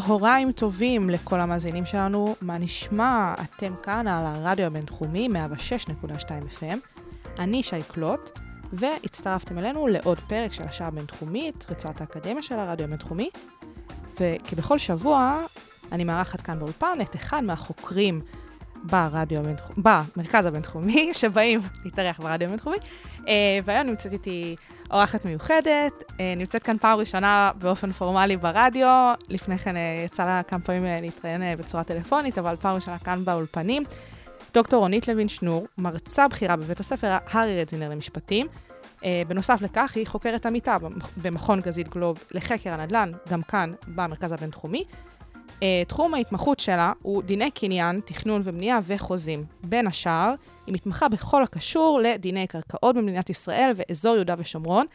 צהריים טובים לכל המאזינים שלנו, מה נשמע? אתם כאן על הרדיו הבינתחומי 106.2 FM. אני שי קלוט, והצטרפתם אלינו לעוד פרק של השעה הבינתחומית, רצועת האקדמיה של הרדיו הבינתחומי. וכבכל שבוע, אני מארחת כאן באולפן את אחד מהחוקרים ברדיו הבינתחומי, במרכז הבינתחומי, שבאים להתארח ברדיו הבינתחומי. Uh, והיום נמצאת איתי אורחת מיוחדת, uh, נמצאת כאן פעם ראשונה באופן פורמלי ברדיו, לפני כן uh, יצא לה כמה פעמים uh, להתראיין בצורה טלפונית, אבל פעם ראשונה כאן באולפנים. דוקטור רונית לוין שנור, מרצה בכירה בבית הספר הארי רדזינר למשפטים. בנוסף לכך, היא חוקרת עמיתה במכון גזית גלוב לחקר הנדל"ן, גם כאן במרכז הבינתחומי. Uh, תחום ההתמחות שלה הוא דיני קניין, תכנון ובנייה וחוזים. בין השאר, היא מתמחה בכל הקשור לדיני קרקעות במדינת ישראל ואזור יהודה ושומרון.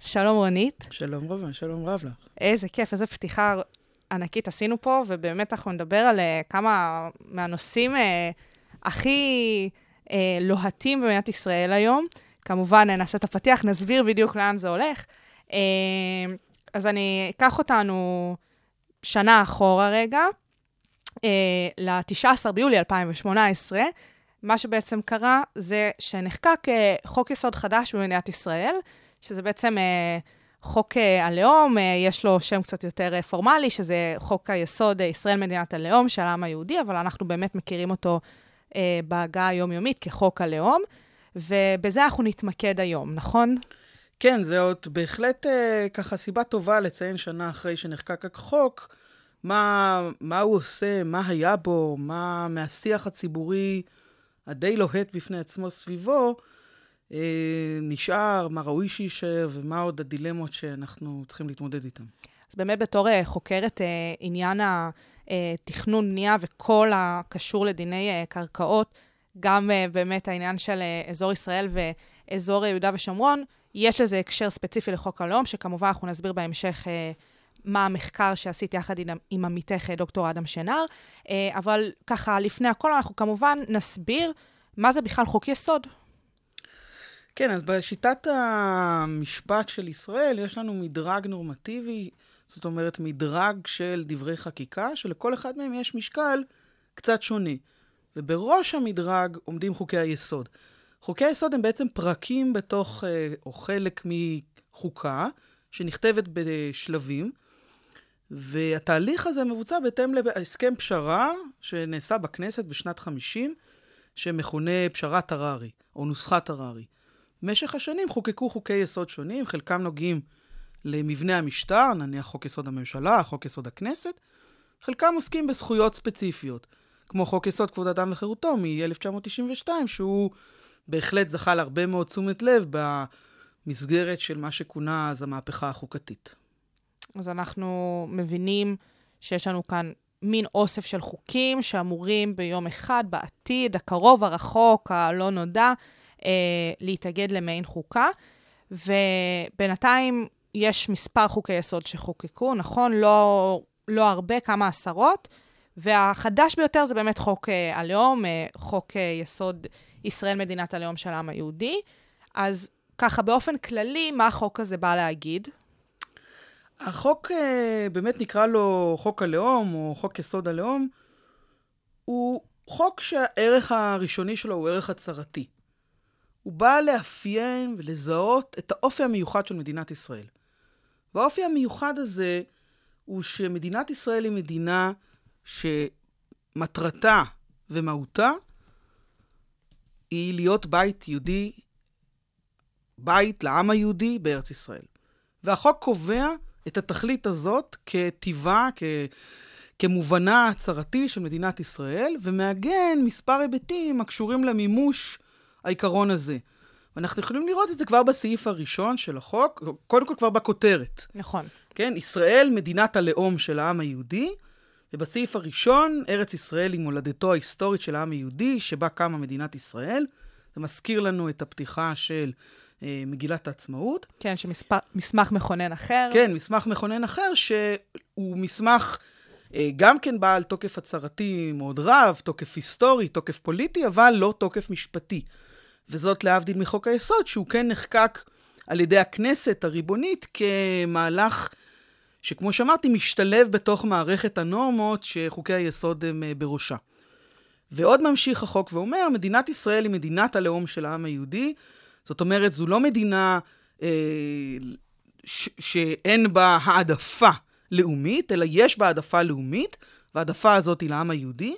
שלום רונית. שלום רב, שלום רב לך. איזה כיף, איזה פתיחה ענקית עשינו פה, ובאמת אנחנו נדבר על uh, כמה מהנושאים uh, הכי uh, לוהטים במדינת ישראל היום. כמובן, נעשה את הפתיח, נסביר בדיוק לאן זה הולך. Uh, אז אני אקח אותנו שנה אחורה רגע, uh, ל-19 ביולי 2018. מה שבעצם קרה זה שנחקק uh, חוק יסוד חדש במדינת ישראל, שזה בעצם uh, חוק הלאום, יש לו שם קצת יותר פורמלי, שזה חוק היסוד ישראל מדינת הלאום של העם היהודי, אבל אנחנו באמת מכירים אותו בהגה היומיומית כחוק הלאום, ובזה אנחנו נתמקד היום, נכון? כן, זה עוד בהחלט ככה סיבה טובה לציין שנה אחרי שנחקק החוק, מה, מה הוא עושה, מה היה בו, מה מהשיח הציבורי הדי לוהט בפני עצמו סביבו, אה, נשאר, מה ראוי שיישאר ומה עוד הדילמות שאנחנו צריכים להתמודד איתן. אז באמת בתור uh, חוקרת uh, עניין התכנון, בנייה וכל הקשור לדיני uh, קרקעות, גם uh, באמת העניין של uh, אזור ישראל ואזור יהודה ושומרון, יש לזה הקשר ספציפי לחוק הלאום, שכמובן אנחנו נסביר בהמשך uh, מה המחקר שעשית יחד עם, עמיתך דוקטור אדם שנר, אבל ככה, לפני הכל אנחנו כמובן נסביר מה זה בכלל חוק יסוד. כן, אז בשיטת המשפט של ישראל יש לנו מדרג נורמטיבי, זאת אומרת מדרג של דברי חקיקה, שלכל אחד מהם יש משקל קצת שונה. ובראש המדרג עומדים חוקי היסוד. חוקי היסוד הם בעצם פרקים בתוך, או חלק מחוקה, שנכתבת בשלבים, והתהליך הזה מבוצע בהתאם להסכם פשרה שנעשה בכנסת בשנת 50, שמכונה פשרת הררי, או נוסחת הררי. במשך השנים חוקקו חוקי יסוד שונים, חלקם נוגעים למבנה המשטר, נניח חוק יסוד הממשלה, חוק יסוד הכנסת, חלקם עוסקים בזכויות ספציפיות, כמו חוק יסוד כבוד אדם וחירותו מ-1992, שהוא בהחלט זכה להרבה מאוד תשומת לב במסגרת של מה שכונה אז המהפכה החוקתית. אז אנחנו מבינים שיש לנו כאן מין אוסף של חוקים שאמורים ביום אחד, בעתיד, הקרוב, הרחוק, הלא נודע, אה, להתאגד למעין חוקה. ובינתיים יש מספר חוקי יסוד שחוקקו, נכון? לא, לא הרבה, כמה עשרות. והחדש ביותר זה באמת חוק אה, הלאום, אה, חוק אה, יסוד ישראל מדינת הלאום של העם היהודי. אז ככה, באופן כללי, מה החוק הזה בא להגיד? החוק, אה, באמת נקרא לו חוק הלאום, או חוק יסוד הלאום, הוא חוק שהערך הראשוני שלו הוא ערך הצהרתי. הוא בא לאפיין ולזהות את האופי המיוחד של מדינת ישראל. והאופי המיוחד הזה הוא שמדינת ישראל היא מדינה שמטרתה ומהותה היא להיות בית יהודי, בית לעם היהודי בארץ ישראל. והחוק קובע את התכלית הזאת כטיבה, כ... כמובנה הצהרתי של מדינת ישראל, ומעגן מספר היבטים הקשורים למימוש העיקרון הזה. ואנחנו יכולים לראות את זה כבר בסעיף הראשון של החוק, קודם כל כבר בכותרת. נכון. כן, ישראל, מדינת הלאום של העם היהודי, ובסעיף הראשון, ארץ ישראל היא מולדתו ההיסטורית של העם היהודי, שבה קמה מדינת ישראל. זה מזכיר לנו את הפתיחה של מגילת העצמאות. כן, שמסמך מכונן אחר. כן, מסמך מכונן אחר, שהוא מסמך אה, גם כן בעל תוקף הצהרתי מאוד רב, תוקף היסטורי, תוקף פוליטי, אבל לא תוקף משפטי. וזאת להבדיל מחוק היסוד, שהוא כן נחקק על ידי הכנסת הריבונית כמהלך שכמו שאמרתי, משתלב בתוך מערכת הנורמות שחוקי היסוד הם אה, בראשה. ועוד ממשיך החוק ואומר, מדינת ישראל היא מדינת הלאום של העם היהודי. זאת אומרת, זו לא מדינה אה, ש- שאין בה העדפה לאומית, אלא יש בה העדפה לאומית, והעדפה הזאת היא לעם היהודי,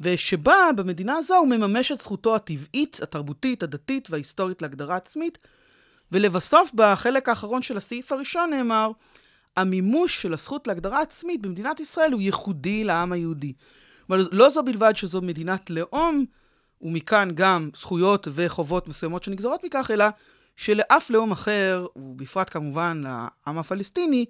ושבה, במדינה הזו, הוא מממש את זכותו הטבעית, התרבותית, הדתית וההיסטורית להגדרה עצמית. ולבסוף, בחלק האחרון של הסעיף הראשון נאמר, המימוש של הזכות להגדרה עצמית במדינת ישראל הוא ייחודי לעם היהודי. אבל לא זו בלבד שזו מדינת לאום, ומכאן גם זכויות וחובות מסוימות שנגזרות מכך, אלא שלאף לאום אחר, ובפרט כמובן לעם הפלסטיני,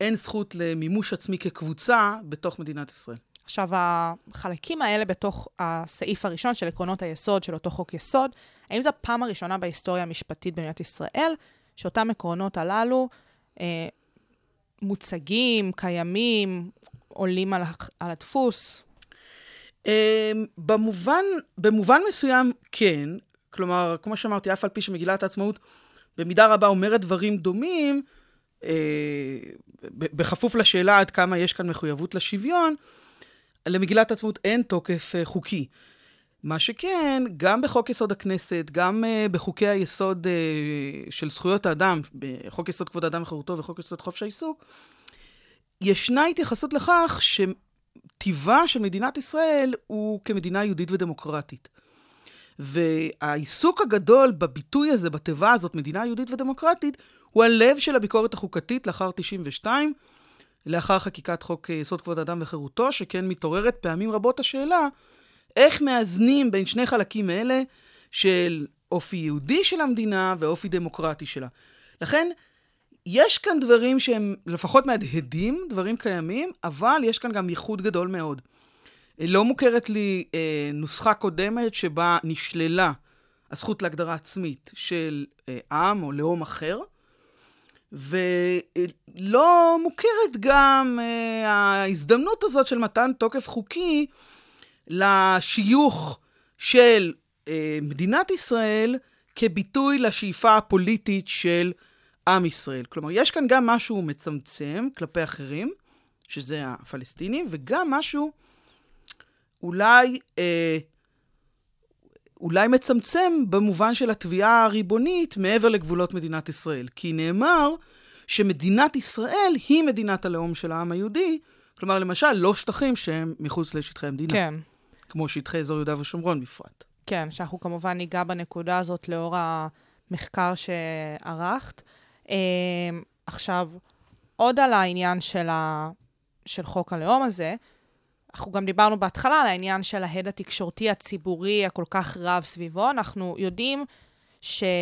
אין זכות למימוש עצמי כקבוצה בתוך מדינת ישראל. עכשיו, החלקים האלה בתוך הסעיף הראשון של עקרונות היסוד של אותו חוק יסוד, האם זו הפעם הראשונה בהיסטוריה המשפטית במדינת ישראל, שאותם עקרונות הללו אה, מוצגים, קיימים, עולים על, על הדפוס? אה, במובן, במובן מסוים כן, כלומר, כמו שאמרתי, אף על פי שמגילת העצמאות במידה רבה אומרת דברים דומים, אה, בכפוף לשאלה עד כמה יש כאן מחויבות לשוויון, למגילת העצמאות אין תוקף אה, חוקי. מה שכן, גם בחוק יסוד הכנסת, גם uh, בחוקי היסוד uh, של זכויות האדם, בחוק יסוד כבוד האדם וחירותו וחוק יסוד חופש העיסוק, ישנה התייחסות לכך שטיבה של מדינת ישראל הוא כמדינה יהודית ודמוקרטית. והעיסוק הגדול בביטוי הזה, בתיבה הזאת, מדינה יהודית ודמוקרטית, הוא הלב של הביקורת החוקתית לאחר 92, לאחר חקיקת חוק יסוד כבוד האדם וחירותו, שכן מתעוררת פעמים רבות השאלה איך מאזנים בין שני חלקים אלה של אופי יהודי של המדינה ואופי דמוקרטי שלה. לכן, יש כאן דברים שהם לפחות מהדהדים, דברים קיימים, אבל יש כאן גם ייחוד גדול מאוד. לא מוכרת לי אה, נוסחה קודמת שבה נשללה הזכות להגדרה עצמית של אה, עם או לאום אחר, ולא מוכרת גם אה, ההזדמנות הזאת של מתן תוקף חוקי לשיוך של אה, מדינת ישראל כביטוי לשאיפה הפוליטית של עם ישראל. כלומר, יש כאן גם משהו מצמצם כלפי אחרים, שזה הפלסטינים, וגם משהו אולי, אה, אולי מצמצם במובן של התביעה הריבונית מעבר לגבולות מדינת ישראל. כי נאמר שמדינת ישראל היא מדינת הלאום של העם היהודי, כלומר, למשל, לא שטחים שהם מחוץ לשטחי המדינה. כן. כמו שטחי אזור יהודה ושומרון בפרט. כן, שאנחנו כמובן ניגע בנקודה הזאת לאור המחקר שערכת. אה, עכשיו, עוד על העניין של, ה... של חוק הלאום הזה, אנחנו גם דיברנו בהתחלה על העניין של ההד התקשורתי הציבורי הכל כך רב סביבו. אנחנו יודעים שיש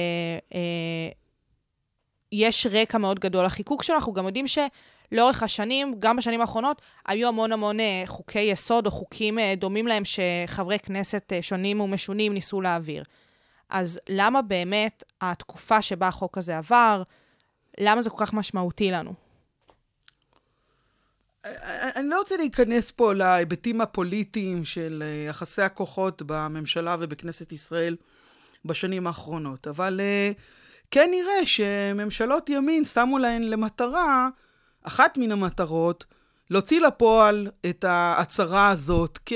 אה, רקע מאוד גדול לחיקוק שלו, אנחנו גם יודעים ש... לאורך השנים, גם בשנים האחרונות, היו המון המון אה, חוקי יסוד או חוקים אה, דומים להם שחברי כנסת שונים ומשונים ניסו להעביר. אז למה באמת התקופה שבה החוק הזה עבר, למה זה כל כך משמעותי לנו? אני לא רוצה להיכנס פה להיבטים הפוליטיים של יחסי הכוחות בממשלה ובכנסת ישראל בשנים האחרונות, אבל כן נראה שממשלות ימין שמו להן למטרה אחת מן המטרות, להוציא לפועל את ההצהרה הזאת כ...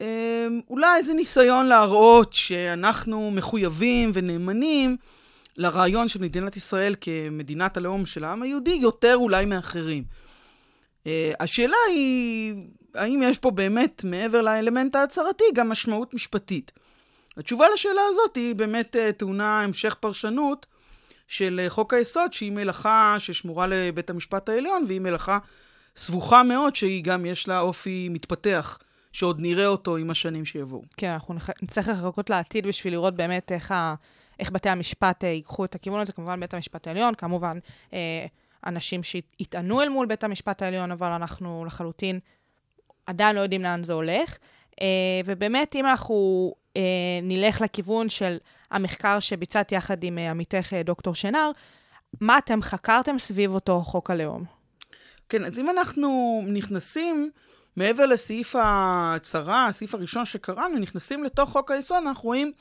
אמ, אולי איזה ניסיון להראות שאנחנו מחויבים ונאמנים לרעיון של מדינת ישראל כמדינת הלאום של העם היהודי, יותר אולי מאחרים. אה, השאלה היא, האם יש פה באמת, מעבר לאלמנט ההצהרתי, גם משמעות משפטית? התשובה לשאלה הזאת היא באמת אה, טעונה המשך פרשנות של אה, חוק היסוד, שהיא מלאכה ששמורה לבית המשפט העליון, והיא מלאכה סבוכה מאוד, שהיא גם יש לה אופי מתפתח, שעוד נראה אותו עם השנים שיבואו. כן, אנחנו נצטרך לחכות לעתיד בשביל לראות באמת איך, ה... איך בתי המשפט אה, ייקחו את הכיוון הזה, כמובן בית המשפט העליון, כמובן אה, אנשים שיטענו אל מול בית המשפט העליון, אבל אנחנו לחלוטין עדיין לא יודעים לאן זה הולך. אה, ובאמת, אם אנחנו נלך לכיוון של המחקר שביצעתי יחד עם עמיתך דוקטור שנר, מה אתם חקרתם סביב אותו חוק הלאום? כן, אז אם אנחנו נכנסים מעבר לסעיף ההצהרה, הסעיף הראשון שקראנו, נכנסים לתוך חוק היסוד, אנחנו רואים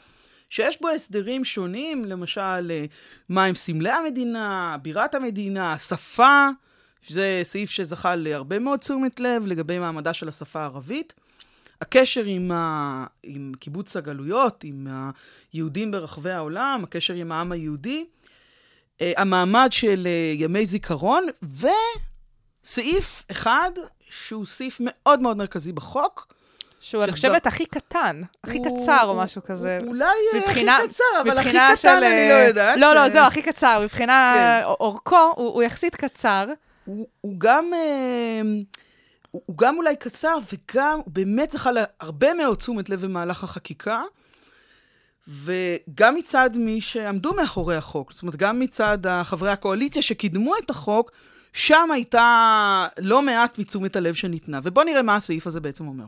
שיש בו הסדרים שונים, למשל, אה, מה עם סמלי המדינה, בירת המדינה, השפה, שזה סעיף שזכה להרבה מאוד תשומת לב לגבי מעמדה של השפה הערבית. הקשר עם, ה... עם קיבוץ הגלויות, עם היהודים ברחבי העולם, הקשר עם העם היהודי, אה, המעמד של אה, ימי זיכרון, וסעיף אחד שהוא סעיף מאוד מאוד מרכזי בחוק. שהוא, אני חושבת, הכי קטן, הכי קצר או משהו כזה. אולי הכי קצר, אבל הכי קטן אני לא יודעת. לא, לא, זהו, הכי קצר. מבחינה כן. אורכו, הוא יחסית קצר. הוא, גם... הוא הוא גם אולי קצר, וגם הוא באמת זכה להרבה מאוד תשומת לב במהלך החקיקה, וגם מצד מי שעמדו מאחורי החוק, זאת אומרת, גם מצד חברי הקואליציה שקידמו את החוק, שם הייתה לא מעט מתשומת הלב שניתנה. ובואו נראה מה הסעיף הזה בעצם אומר.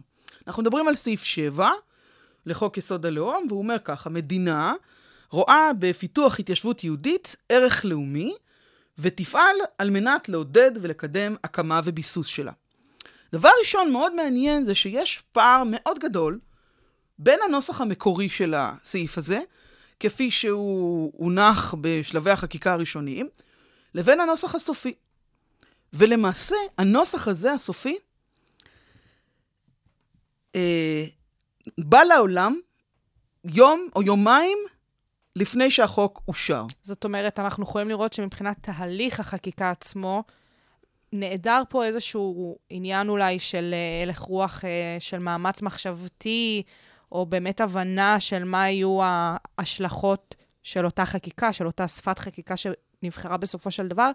אנחנו מדברים על סעיף 7 לחוק יסוד הלאום, והוא אומר כך, המדינה רואה בפיתוח התיישבות יהודית ערך לאומי, ותפעל על מנת לעודד ולקדם הקמה וביסוס שלה. דבר ראשון מאוד מעניין זה שיש פער מאוד גדול בין הנוסח המקורי של הסעיף הזה, כפי שהוא הונח בשלבי החקיקה הראשוניים, לבין הנוסח הסופי. ולמעשה, הנוסח הזה, הסופי, אה, בא לעולם יום או יומיים לפני שהחוק אושר. זאת אומרת, אנחנו יכולים לראות שמבחינת תהליך החקיקה עצמו, נעדר פה איזשהו עניין אולי של אה, הלך רוח, אה, של מאמץ מחשבתי, או באמת הבנה של מה יהיו ההשלכות של אותה חקיקה, של אותה שפת חקיקה שנבחרה בסופו של דבר.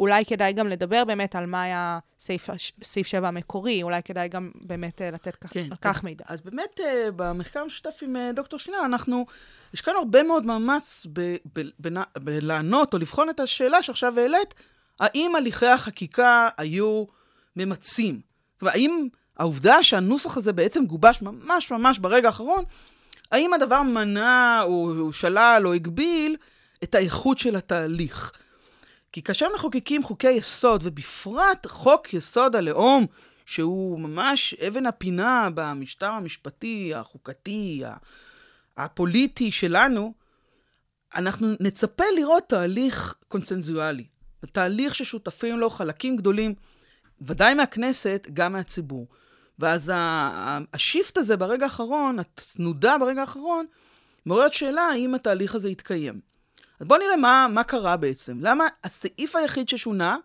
אולי כדאי גם לדבר באמת על מה היה סעיף, סעיף 7 המקורי, אולי כדאי גם באמת אה, לתת כך, כן, כך אז, מידע. אז באמת, אה, במחקר המשותף עם אה, דוקטור שינר, אנחנו השקענו הרבה מאוד מאמץ בלענות או לבחון את השאלה שעכשיו העלית, האם הליכי החקיקה היו ממצים? כלומר, האם העובדה שהנוסח הזה בעצם גובש ממש ממש ברגע האחרון, האם הדבר מנע או, או שלל או הגביל את האיכות של התהליך? כי כאשר מחוקקים חוקי יסוד, ובפרט חוק יסוד הלאום, שהוא ממש אבן הפינה במשטר המשפטי, החוקתי, הפוליטי שלנו, אנחנו נצפה לראות תהליך קונצנזואלי. תהליך ששותפים לו חלקים גדולים, ודאי מהכנסת, גם מהציבור. ואז השיפט הזה ברגע האחרון, התנודה ברגע האחרון, מעוררת שאלה האם התהליך הזה יתקיים. אז בואו נראה מה, מה קרה בעצם. למה הסעיף היחיד ששונה,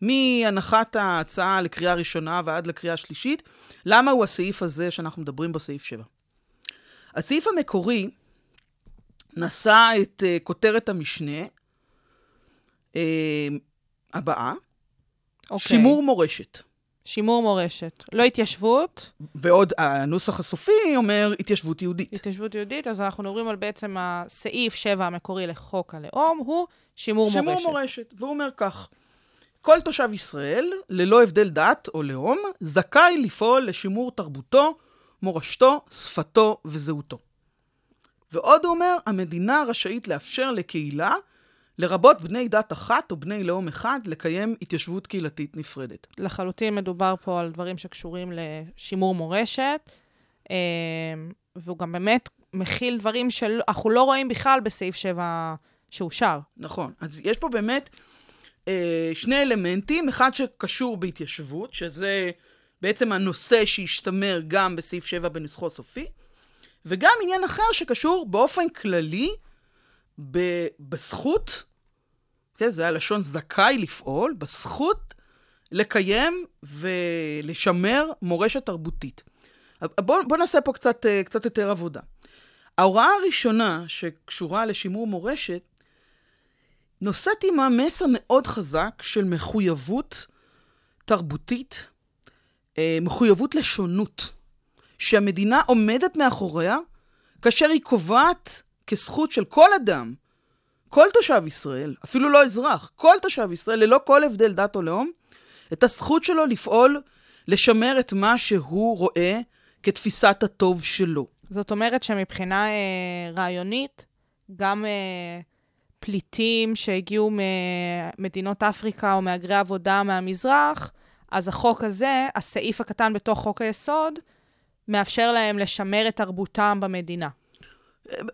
מהנחת ההצעה לקריאה ראשונה ועד לקריאה שלישית, למה הוא הסעיף הזה שאנחנו מדברים בו, סעיף 7? הסעיף המקורי נשא את uh, כותרת המשנה uh, הבאה, okay. אוקיי. שימור מורשת. שימור מורשת. לא התיישבות, ועוד הנוסח הסופי אומר התיישבות יהודית. התיישבות יהודית, אז אנחנו מדברים על בעצם הסעיף 7 המקורי לחוק הלאום, הוא שימור, שימור מורשת. מורשת. והוא אומר כך, כל תושב ישראל, ללא הבדל דת או לאום, זכאי לפעול לשימור תרבותו, מורשתו, שפתו וזהותו. ועוד הוא אומר, המדינה רשאית לאפשר לקהילה, לרבות בני דת אחת או בני לאום אחד, לקיים התיישבות קהילתית נפרדת. לחלוטין מדובר פה על דברים שקשורים לשימור מורשת, אה, והוא גם באמת מכיל דברים שאנחנו לא רואים בכלל בסעיף 7 שאושר. נכון. אז יש פה באמת אה, שני אלמנטים, אחד שקשור בהתיישבות, שזה בעצם הנושא שהשתמר גם בסעיף 7 בנוסחו הסופי, וגם עניין אחר שקשור באופן כללי ב- בזכות, כן, זה הלשון זכאי לפעול, בזכות לקיים ולשמר מורשת תרבותית. בואו בוא נעשה פה קצת, אה, קצת יותר עבודה. ההוראה הראשונה שקשורה לשימור מורשת נושאת עימה מסר מאוד חזק של מחויבות תרבותית, אה, מחויבות לשונות, שהמדינה עומדת מאחוריה כאשר היא קובעת כזכות של כל אדם, כל תושב ישראל, אפילו לא אזרח, כל תושב ישראל, ללא כל הבדל דת או לאום, את הזכות שלו לפעול, לשמר את מה שהוא רואה כתפיסת הטוב שלו. זאת אומרת שמבחינה אה, רעיונית, גם אה, פליטים שהגיעו ממדינות אפריקה או מהגרי עבודה מהמזרח, אז החוק הזה, הסעיף הקטן בתוך חוק היסוד, מאפשר להם לשמר את תרבותם במדינה.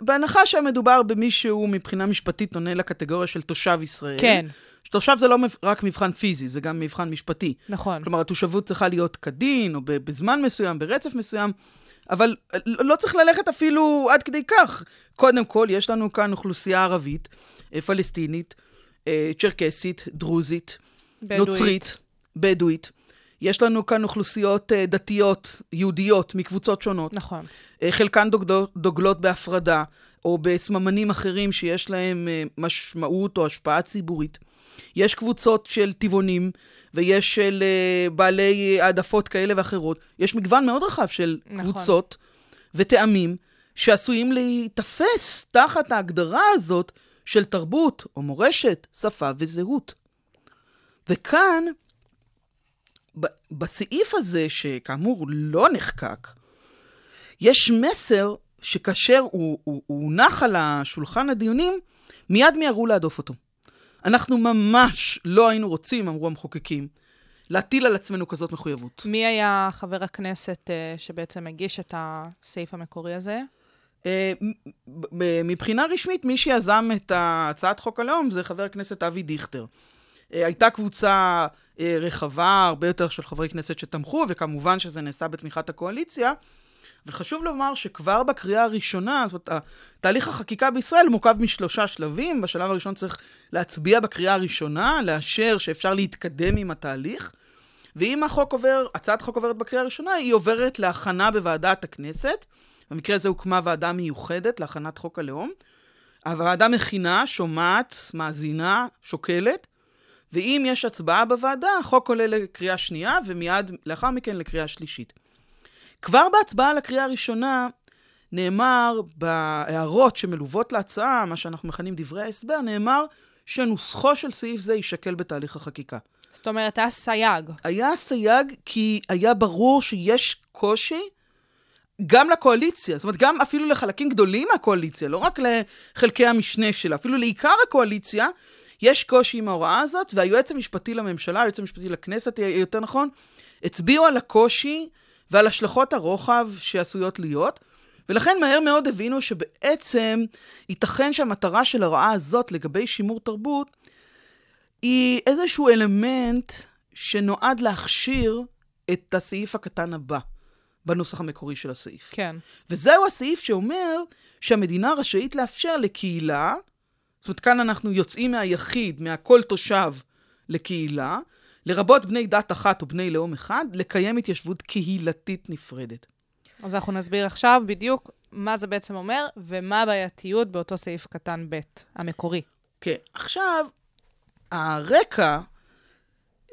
בהנחה שמדובר במישהו מבחינה משפטית עונה לקטגוריה של תושב ישראל. כן. תושב זה לא רק מבחן פיזי, זה גם מבחן משפטי. נכון. כלומר, התושבות צריכה להיות כדין, או בזמן מסוים, ברצף מסוים, אבל לא לא צריך ללכת אפילו עד כדי כך. קודם כל, יש לנו כאן אוכלוסייה ערבית, אה, פלסטינית, אה, צ'רקסית, דרוזית, בדואית. נוצרית, בדואית. יש לנו כאן אוכלוסיות אה, דתיות, יהודיות, מקבוצות שונות. נכון. אה, חלקן דוגלות, דוגלות בהפרדה, או בסממנים אחרים שיש להם אה, משמעות או השפעה ציבורית. יש קבוצות של טבעונים, ויש של בעלי העדפות כאלה ואחרות. יש מגוון מאוד רחב של נכון. קבוצות וטעמים שעשויים להיתפס תחת ההגדרה הזאת של תרבות או מורשת, שפה וזהות. וכאן, בסעיף הזה, שכאמור לא נחקק, יש מסר שכאשר הוא, הוא, הוא הונח על השולחן הדיונים, מיד מיהרו להדוף אותו. אנחנו ממש לא היינו רוצים, אמרו המחוקקים, להטיל על עצמנו כזאת מחויבות. מי היה חבר הכנסת אה, שבעצם הגיש את הסעיף המקורי הזה? ב- מבחינה רשמית, מי שיזם את הצעת חוק הלאום זה חבר הכנסת אבי דיכטר. אה, הייתה קבוצה רחבה, הרבה יותר של חברי כנסת שתמכו, וכמובן שזה נעשה בתמיכת הקואליציה. וחשוב לומר שכבר בקריאה הראשונה, זאת אומרת, תהליך החקיקה בישראל מורכב משלושה שלבים. בשלב הראשון צריך להצביע בקריאה הראשונה, לאשר שאפשר להתקדם עם התהליך. ואם החוק עובר, הצעת החוק עוברת בקריאה הראשונה, היא עוברת להכנה בוועדת הכנסת. במקרה הזה הוקמה ועדה מיוחדת להכנת חוק הלאום. הוועדה מכינה, שומעת, מאזינה, שוקלת, ואם יש הצבעה בוועדה, החוק עולה לקריאה שנייה, ומיד לאחר מכן לקריאה שלישית. כבר בהצבעה לקריאה הראשונה נאמר בהערות שמלוות להצעה, מה שאנחנו מכנים דברי ההסבר, נאמר שנוסחו של סעיף זה יישקל בתהליך החקיקה. זאת אומרת, היה סייג. היה סייג כי היה ברור שיש קושי גם לקואליציה, זאת אומרת, גם אפילו לחלקים גדולים מהקואליציה, לא רק לחלקי המשנה שלה, אפילו לעיקר הקואליציה, יש קושי עם ההוראה הזאת, והיועץ המשפטי לממשלה, היועץ המשפטי לכנסת, יותר נכון, הצביעו על הקושי ועל השלכות הרוחב שעשויות להיות, ולכן מהר מאוד הבינו שבעצם ייתכן שהמטרה של ההוראה הזאת לגבי שימור תרבות היא איזשהו אלמנט שנועד להכשיר את הסעיף הקטן הבא בנוסח המקורי של הסעיף. כן. וזהו הסעיף שאומר שהמדינה רשאית לאפשר לקהילה, זאת אומרת, כאן אנחנו יוצאים מהיחיד, מהכל תושב לקהילה, לרבות בני דת אחת או בני לאום אחד, לקיים התיישבות קהילתית נפרדת. אז אנחנו נסביר עכשיו בדיוק מה זה בעצם אומר, ומה הבעייתיות באותו סעיף קטן ב', המקורי. כן, עכשיו, הרקע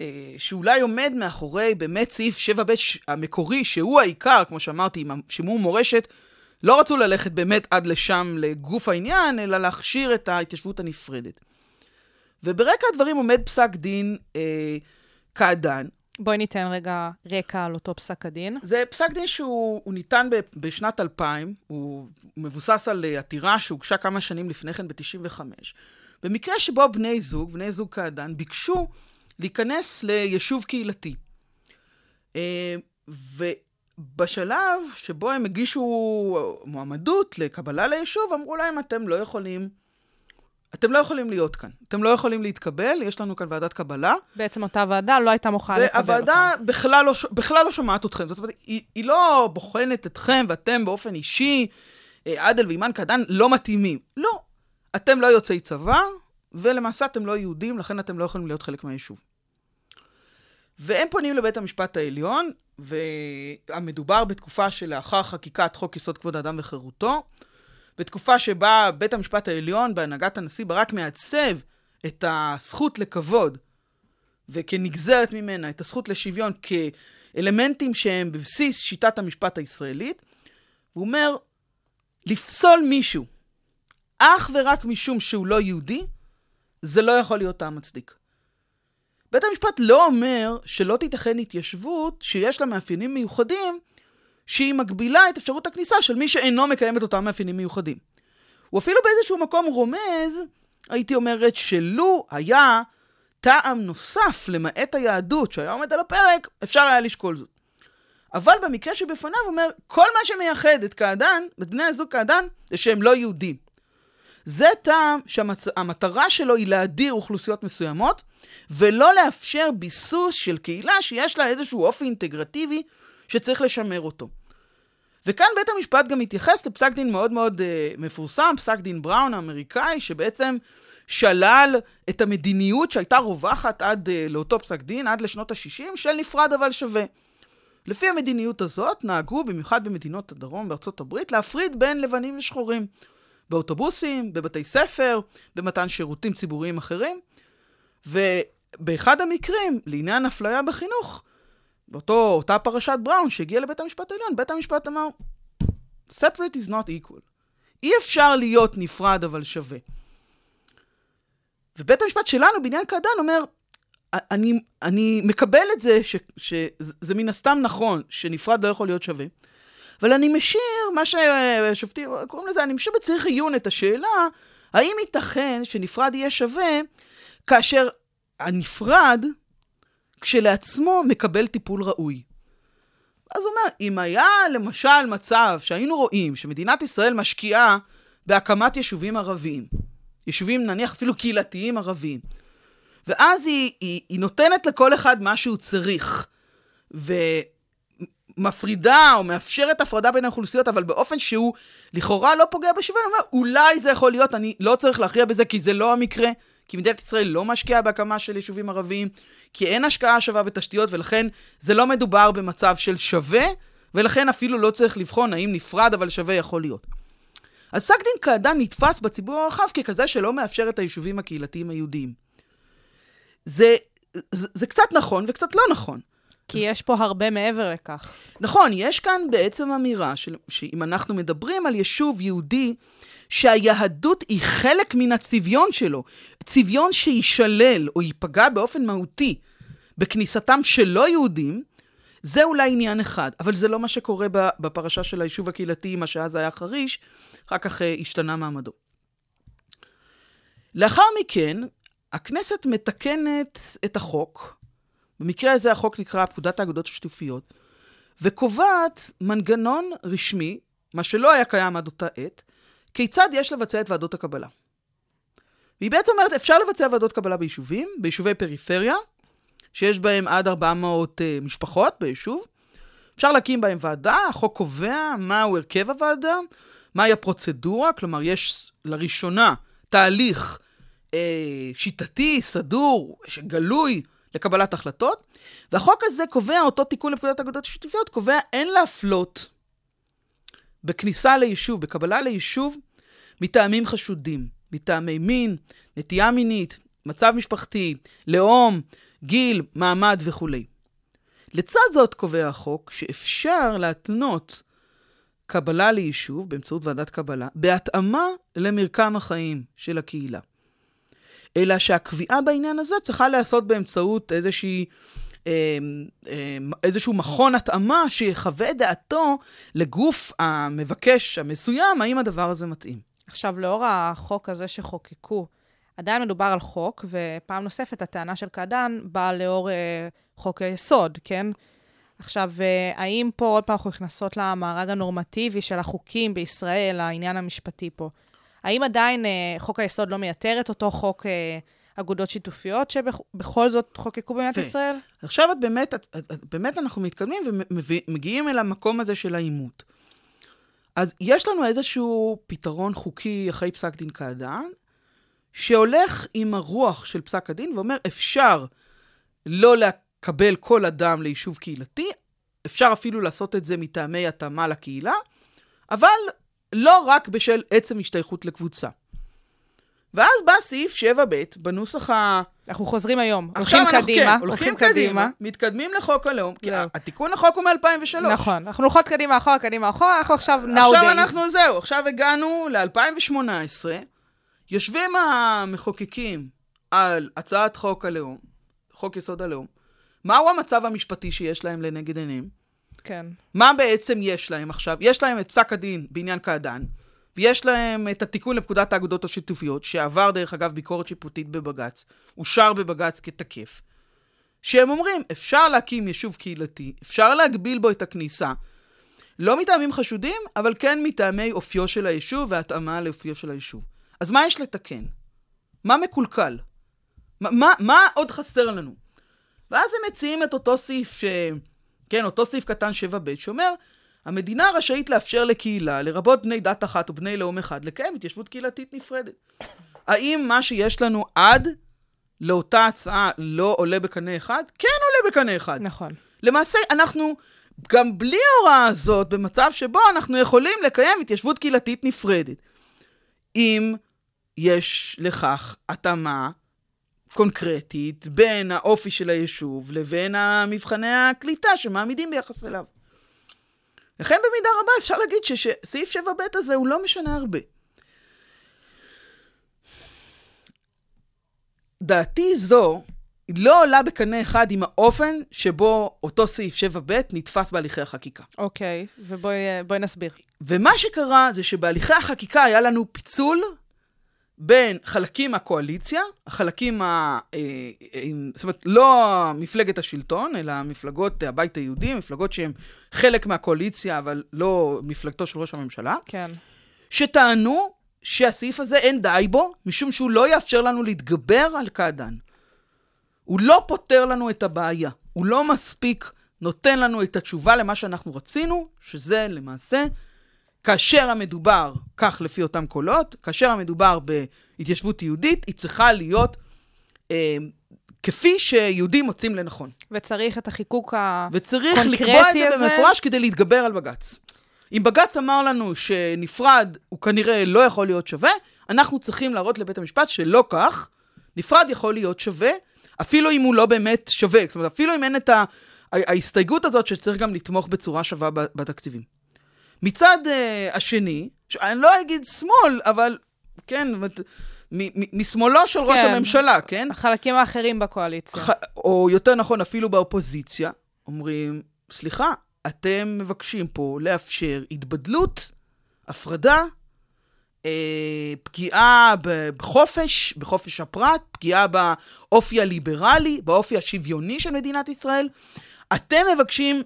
אה, שאולי עומד מאחורי באמת סעיף 7ב ש- המקורי, שהוא העיקר, כמו שאמרתי, עם שימור מורשת, לא רצו ללכת באמת עד לשם לגוף העניין, אלא להכשיר את ההתיישבות הנפרדת. וברקע הדברים עומד פסק דין אה, קעדאן. בואי ניתן רגע רקע על אותו פסק הדין. זה פסק דין שהוא הוא ניתן ב, בשנת 2000, הוא מבוסס על אה, עתירה שהוגשה כמה שנים לפני כן, ב-95. במקרה שבו בני זוג, בני זוג קעדאן, ביקשו להיכנס ליישוב קהילתי. אה, ובשלב שבו הם הגישו מועמדות לקבלה ליישוב, אמרו להם, אתם לא יכולים, אתם לא יכולים להיות כאן. אתם לא יכולים להתקבל, יש לנו כאן ועדת קבלה. בעצם אותה ועדה לא הייתה מוכנה לקבל אותם. והוועדה בכלל לא, בכלל לא שומעת אתכם. זאת אומרת, היא, היא לא בוחנת אתכם ואתם באופן אישי, אה, עדל ואימן קעדאן, לא מתאימים. לא. אתם לא יוצאי צבא, ולמעשה אתם לא יהודים, לכן אתם לא יכולים להיות חלק מהיישוב. והם פונים לבית המשפט העליון, והמדובר בתקופה שלאחר חקיקת חוק יסוד כבוד האדם וחירותו, בתקופה שבה בית המשפט העליון, בהנהגת הנשיא ברק, מעצב את הזכות לכבוד וכנגזרת ממנה את הזכות לשוויון כאלמנטים שהם בבסיס שיטת המשפט הישראלית, הוא אומר, לפסול מישהו אך ורק משום שהוא לא יהודי, זה לא יכול להיות טעם מצדיק. בית המשפט לא אומר שלא תיתכן התיישבות שיש לה מאפיינים מיוחדים, שהיא מגבילה את אפשרות הכניסה של מי שאינו מקיים את אותם מאפיינים מיוחדים. הוא אפילו באיזשהו מקום רומז, הייתי אומרת, שלו היה טעם נוסף למעט היהדות שהיה עומד על הפרק, אפשר היה לשקול זאת. אבל במקרה שבפניו אומר, כל מה שמייחד את קעדן, את בני הזוג קעדן, זה שהם לא יהודים. זה טעם שהמטרה שלו היא להדיר אוכלוסיות מסוימות, ולא לאפשר ביסוס של קהילה שיש לה איזשהו אופי אינטגרטיבי שצריך לשמר אותו. וכאן בית המשפט גם מתייחס לפסק דין מאוד מאוד uh, מפורסם, פסק דין בראון האמריקאי, שבעצם שלל את המדיניות שהייתה רווחת עד uh, לאותו פסק דין, עד לשנות ה-60, של נפרד אבל שווה. לפי המדיניות הזאת נהגו, במיוחד במדינות הדרום בארצות הברית, להפריד בין לבנים לשחורים. באוטובוסים, בבתי ספר, במתן שירותים ציבוריים אחרים. ובאחד המקרים, לעניין אפליה בחינוך, באותה פרשת בראון שהגיעה לבית המשפט העליון, בית המשפט אמר, separate is not equal. אי אפשר להיות נפרד אבל שווה. ובית המשפט שלנו בעניין קעדן אומר, אני, אני מקבל את זה שזה מן הסתם נכון, שנפרד לא יכול להיות שווה, אבל אני משאיר, מה ששופטים קוראים לזה, אני משאיר בצריך עיון את השאלה, האם ייתכן שנפרד יהיה שווה כאשר הנפרד כשלעצמו מקבל טיפול ראוי. אז הוא אומר, אם היה למשל מצב שהיינו רואים שמדינת ישראל משקיעה בהקמת יישובים ערביים, יישובים נניח אפילו קהילתיים ערביים, ואז היא, היא, היא נותנת לכל אחד מה שהוא צריך, ומפרידה או מאפשרת הפרדה בין האוכלוסיות, אבל באופן שהוא לכאורה לא פוגע בשוויון, הוא אומר, אולי זה יכול להיות, אני לא צריך להכריע בזה כי זה לא המקרה. כי מדינת ישראל לא משקיעה בהקמה של יישובים ערביים, כי אין השקעה שווה בתשתיות, ולכן זה לא מדובר במצב של שווה, ולכן אפילו לא צריך לבחון האם נפרד אבל שווה יכול להיות. אז פסק דין קעדאן נתפס בציבור הרחב ככזה שלא מאפשר את היישובים הקהילתיים היהודיים. זה, זה, זה קצת נכון וקצת לא נכון. כי יש פה הרבה מעבר לכך. נכון, יש כאן בעצם אמירה של, שאם אנחנו מדברים על יישוב יהודי, שהיהדות היא חלק מן הצביון שלו, צביון שיישלל או ייפגע באופן מהותי בכניסתם של לא יהודים, זה אולי עניין אחד, אבל זה לא מה שקורה בפרשה של היישוב הקהילתי, מה שאז היה חריש, אחר כך uh, השתנה מעמדו. לאחר מכן, הכנסת מתקנת את החוק, במקרה הזה החוק נקרא פקודת האגודות השיתופיות, וקובעת מנגנון רשמי, מה שלא היה קיים עד אותה עת, כיצד יש לבצע את ועדות הקבלה. והיא בעצם אומרת, אפשר לבצע ועדות קבלה ביישובים, ביישובי פריפריה, שיש בהם עד 400 uh, אה, משפחות ביישוב. אפשר להקים בהם ועדה, החוק קובע מהו הרכב הוועדה, מהי הפרוצדורה, כלומר, יש לראשונה תהליך אה, שיטתי, סדור, גלוי לקבלת החלטות, והחוק הזה קובע, אותו תיקון לפקודת האגודות השיתופיות, קובע אין להפלות בכניסה ליישוב, בקבלה ליישוב, מטעמים חשודים, מטעמי מין, נטייה מינית, מצב משפחתי, לאום, גיל, מעמד וכולי. לצד זאת קובע החוק שאפשר להתנות קבלה ליישוב באמצעות ועדת קבלה בהתאמה למרקם החיים של הקהילה. אלא שהקביעה בעניין הזה צריכה להיעשות באמצעות איזושהי אמ, אמ, איזשהו מכון התאמה שיחווה דעתו לגוף המבקש המסוים, האם הדבר הזה מתאים. עכשיו, לאור החוק הזה שחוקקו, עדיין מדובר על חוק, ופעם נוספת הטענה של קעדאן באה לאור אה, חוק היסוד, כן? עכשיו, אה, האם פה עוד פעם אנחנו נכנסות למארג הנורמטיבי של החוקים בישראל, העניין המשפטי פה? האם עדיין אה, חוק היסוד לא מייתר את אותו חוק אה, אגודות שיתופיות שבכל זאת חוקקו במדינת ישראל? עכשיו את באמת, את, את, את, באמת אנחנו מתקדמים ומגיעים אל המקום הזה של העימות. אז יש לנו איזשהו פתרון חוקי אחרי פסק דין קעדאן, שהולך עם הרוח של פסק הדין ואומר, אפשר לא לקבל כל אדם ליישוב קהילתי, אפשר אפילו לעשות את זה מטעמי התאמה לקהילה, אבל לא רק בשל עצם השתייכות לקבוצה. ואז בא סעיף 7ב בנוסח ה... אנחנו חוזרים היום, הולכים קדימה, כן, הולכים קדימה, מתקדמים לחוק הלאום, כי התיקון לחוק הוא מ-2003. נכון, אנחנו הולכות קדימה אחורה, קדימה אחורה, אנחנו עכשיו now days. עכשיו אנחנו, זהו, עכשיו הגענו ל-2018, יושבים המחוקקים על הצעת חוק הלאום, חוק יסוד הלאום, מהו המצב המשפטי שיש להם לנגד עיניהם? כן. מה בעצם יש להם עכשיו? יש להם את פסק הדין בעניין קעדאן, ויש להם את התיקון לפקודת האגודות השיתופיות, שעבר דרך אגב ביקורת שיפוטית בבג"ץ, אושר בבג"ץ כתקף, שהם אומרים, אפשר להקים יישוב קהילתי, אפשר להגביל בו את הכניסה, לא מטעמים חשודים, אבל כן מטעמי אופיו של היישוב והתאמה לאופיו של היישוב. אז מה יש לתקן? מה מקולקל? מה, מה, מה עוד חסר לנו? ואז הם מציעים את אותו סעיף, ש... כן, אותו סעיף קטן 7ב, שאומר, המדינה רשאית לאפשר לקהילה, לרבות בני דת אחת או בני לאום אחד, לקיים התיישבות קהילתית נפרדת. האם מה שיש לנו עד לאותה הצעה לא עולה בקנה אחד? כן עולה בקנה אחד. נכון. למעשה, אנחנו, גם בלי ההוראה הזאת, במצב שבו אנחנו יכולים לקיים התיישבות קהילתית נפרדת. אם יש לכך התאמה קונקרטית בין האופי של היישוב לבין המבחני הקליטה שמעמידים ביחס אליו. לכן במידה רבה אפשר להגיד שסעיף 7ב הזה הוא לא משנה הרבה. דעתי זו לא עולה בקנה אחד עם האופן שבו אותו סעיף 7ב נתפס בהליכי החקיקה. אוקיי, ובואי בואי נסביר. ומה שקרה זה שבהליכי החקיקה היה לנו פיצול בין חלקים מהקואליציה, החלקים ה... אה, אה, זאת אומרת, לא מפלגת השלטון, אלא מפלגות הבית היהודי, מפלגות שהן חלק מהקואליציה, אבל לא מפלגתו של ראש הממשלה, כן. שטענו שהסעיף הזה אין די בו, משום שהוא לא יאפשר לנו להתגבר על קעדאן. הוא לא פותר לנו את הבעיה, הוא לא מספיק נותן לנו את התשובה למה שאנחנו רצינו, שזה למעשה כאשר המדובר, כך לפי אותם קולות, כאשר המדובר בהתיישבות יהודית, היא צריכה להיות אה, כפי שיהודים מוצאים לנכון. וצריך את החיקוק הקונקרטי וצריך לקבוע את זה הזה? במפורש כדי להתגבר על בג"ץ. אם בג"ץ אמר לנו שנפרד הוא כנראה לא יכול להיות שווה, אנחנו צריכים להראות לבית המשפט שלא כך, נפרד יכול להיות שווה, אפילו אם הוא לא באמת שווה. זאת אומרת, אפילו אם אין את ה... ההסתייגות הזאת שצריך גם לתמוך בצורה שווה בתקציבים. מצד uh, השני, ש- אני לא אגיד שמאל, אבל כן, משמאלו של ראש כן. הממשלה, כן? החלקים האחרים בקואליציה. ח... או יותר נכון, אפילו באופוזיציה, אומרים, סליחה, אתם מבקשים פה לאפשר התבדלות, הפרדה, אה, פגיעה בחופש, בחופש הפרט, פגיעה באופי הליברלי, באופי השוויוני של מדינת ישראל. אתם מבקשים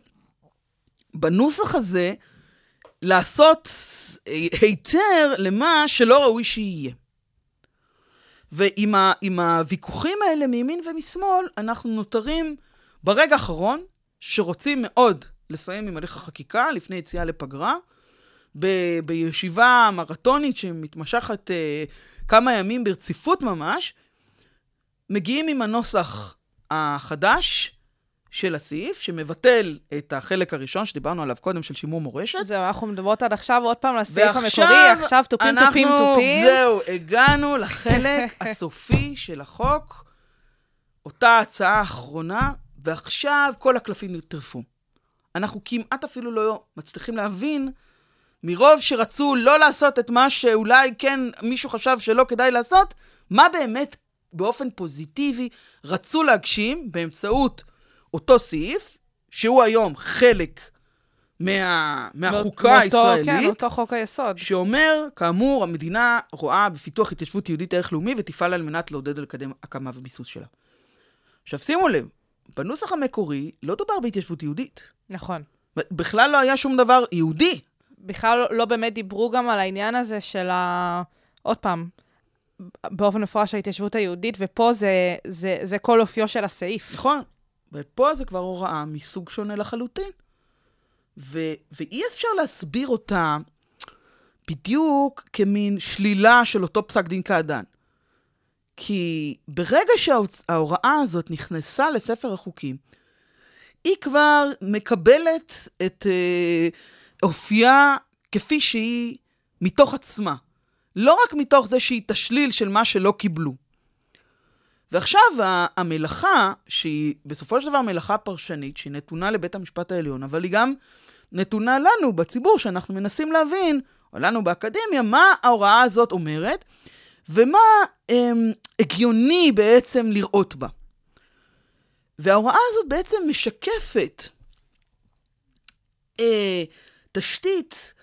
בנוסח הזה לעשות אה, היתר למה שלא ראוי שיהיה. ועם הוויכוחים האלה מימין ומשמאל, אנחנו נותרים ברגע האחרון, שרוצים מאוד לסיים עם הליך החקיקה לפני יציאה לפגרה, ב, בישיבה מרתונית שמתמשכת אה, כמה ימים ברציפות ממש, מגיעים עם הנוסח החדש של הסעיף, שמבטל את החלק הראשון שדיברנו עליו קודם, של שימור מורשת. זהו, אנחנו מדברות עד עכשיו עוד פעם לסעיף המקורי, עכשיו תופים, תופים, תופים. זהו, הגענו לחלק הסופי של החוק, אותה הצעה אחרונה, ועכשיו כל הקלפים נטרפו. אנחנו כמעט אפילו לא מצליחים להבין, מרוב שרצו לא לעשות את מה שאולי כן מישהו חשב שלא כדאי לעשות, מה באמת באופן פוזיטיבי רצו להגשים באמצעות אותו סעיף, שהוא היום חלק מה, מהחוקה מאותו- הישראלית. כן, אותו חוק היסוד. שאומר, כאמור, המדינה רואה בפיתוח התיישבות יהודית ערך לאומי ותפעל על מנת לעודד ולקדם הקמה וביסוס שלה. עכשיו שימו לב, בנוסח המקורי לא דובר בהתיישבות יהודית. נכון. בכלל לא היה שום דבר יהודי. בכלל לא, לא באמת דיברו גם על העניין הזה של ה... עוד פעם, באופן מפורש ההתיישבות היהודית, ופה זה, זה, זה כל אופיו של הסעיף. נכון. ופה זה כבר הוראה מסוג שונה לחלוטין. ו- ואי אפשר להסביר אותה בדיוק כמין שלילה של אותו פסק דין קעדאן. כי ברגע שההוראה הזאת נכנסה לספר החוקים, היא כבר מקבלת את אה, אופייה כפי שהיא מתוך עצמה. לא רק מתוך זה שהיא תשליל של מה שלא קיבלו. ועכשיו המלאכה, שהיא בסופו של דבר מלאכה פרשנית, שהיא נתונה לבית המשפט העליון, אבל היא גם נתונה לנו בציבור, שאנחנו מנסים להבין, או לנו באקדמיה, מה ההוראה הזאת אומרת, ומה אמ, הגיוני בעצם לראות בה. וההוראה הזאת בעצם משקפת אה, תשתית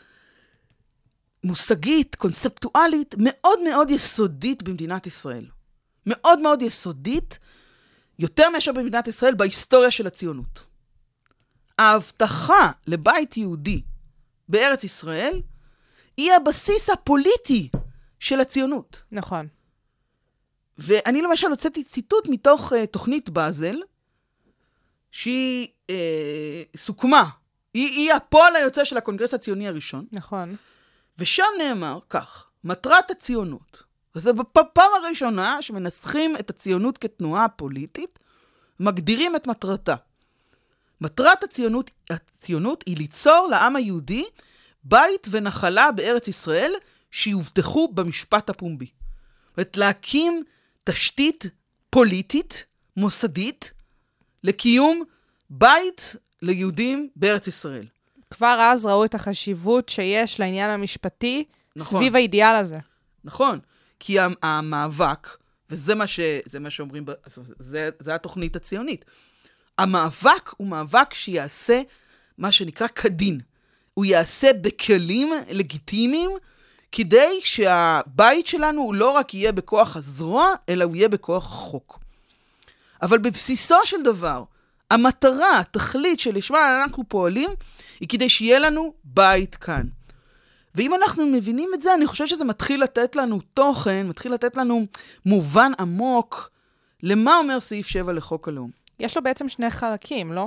מושגית, קונספטואלית, מאוד מאוד יסודית במדינת ישראל. מאוד מאוד יסודית, יותר מאשר במדינת ישראל, בהיסטוריה של הציונות. ההבטחה לבית יהודי בארץ ישראל היא הבסיס הפוליטי של הציונות. נכון. ואני למשל הוצאתי ציטוט מתוך uh, תוכנית באזל, שהיא uh, סוכמה, היא, היא הפועל היוצא של הקונגרס הציוני הראשון, נכון. ושם נאמר כך, מטרת הציונות, וזה בפעם הראשונה שמנסחים את הציונות כתנועה פוליטית, מגדירים את מטרתה. מטרת הציונות, הציונות היא ליצור לעם היהודי בית ונחלה בארץ ישראל שיובטחו במשפט הפומבי. זאת אומרת, להקים תשתית פוליטית, מוסדית, לקיום בית ליהודים בארץ ישראל. כבר אז ראו את החשיבות שיש לעניין המשפטי נכון. סביב האידיאל הזה. נכון, כי המאבק, וזה מה, ש, זה מה שאומרים, זה, זה, זה התוכנית הציונית, המאבק הוא מאבק שיעשה מה שנקרא כדין. הוא יעשה בכלים לגיטימיים, כדי שהבית שלנו הוא לא רק יהיה בכוח הזרוע, אלא הוא יהיה בכוח החוק. אבל בבסיסו של דבר, המטרה, התכלית שלשמה אנחנו פועלים, היא כדי שיהיה לנו בית כאן. ואם אנחנו מבינים את זה, אני חושב שזה מתחיל לתת לנו תוכן, מתחיל לתת לנו מובן עמוק למה אומר סעיף 7 לחוק הלאום. יש לו בעצם שני חלקים, לא?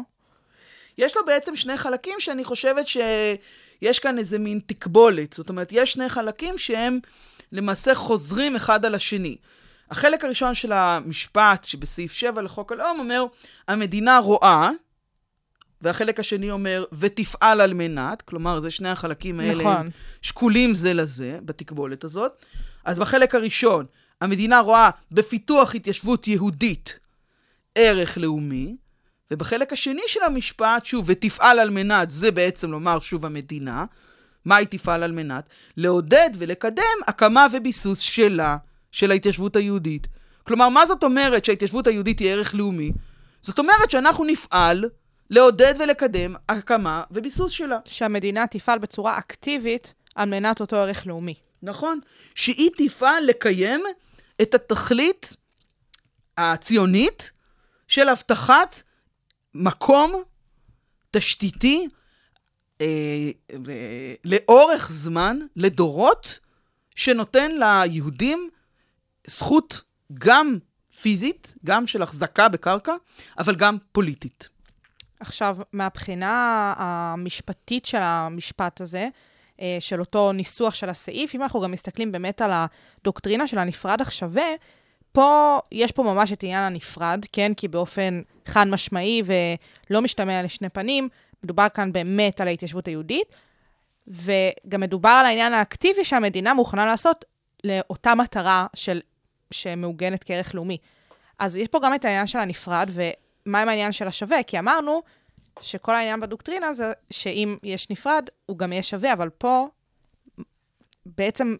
יש לו בעצם שני חלקים שאני חושבת שיש כאן איזה מין תקבולת. זאת אומרת, יש שני חלקים שהם למעשה חוזרים אחד על השני. החלק הראשון של המשפט שבסעיף 7 לחוק הלאום אומר, המדינה רואה, והחלק השני אומר, ותפעל על מנת, כלומר, זה שני החלקים האלה נכון. שקולים זה לזה, בתקבולת הזאת. אז בחלק הראשון, המדינה רואה בפיתוח התיישבות יהודית ערך לאומי, ובחלק השני של המשפט, שוב, ותפעל על מנת, זה בעצם לומר שוב המדינה, מה היא תפעל על מנת? לעודד ולקדם הקמה וביסוס שלה, של ההתיישבות היהודית. כלומר, מה זאת אומרת שההתיישבות היהודית היא ערך לאומי? זאת אומרת שאנחנו נפעל לעודד ולקדם הקמה וביסוס שלה. שהמדינה תפעל בצורה אקטיבית על מנת אותו ערך לאומי. נכון. שהיא תפעל לקיים את התכלית הציונית של הבטחת מקום תשתיתי אה, ו- לאורך זמן, לדורות, שנותן ליהודים זכות גם פיזית, גם של החזקה בקרקע, אבל גם פוליטית. עכשיו, מהבחינה המשפטית של המשפט הזה, אה, של אותו ניסוח של הסעיף, אם אנחנו גם מסתכלים באמת על הדוקטרינה של הנפרד אך שווה, פה, יש פה ממש את עניין הנפרד, כן? כי באופן חד משמעי ולא משתמע לשני פנים, מדובר כאן באמת על ההתיישבות היהודית, וגם מדובר על העניין האקטיבי שהמדינה מוכנה לעשות לאותה מטרה של, שמעוגנת כערך לאומי. אז יש פה גם את העניין של הנפרד, ומה עם העניין של השווה? כי אמרנו שכל העניין בדוקטרינה זה שאם יש נפרד, הוא גם יהיה שווה, אבל פה בעצם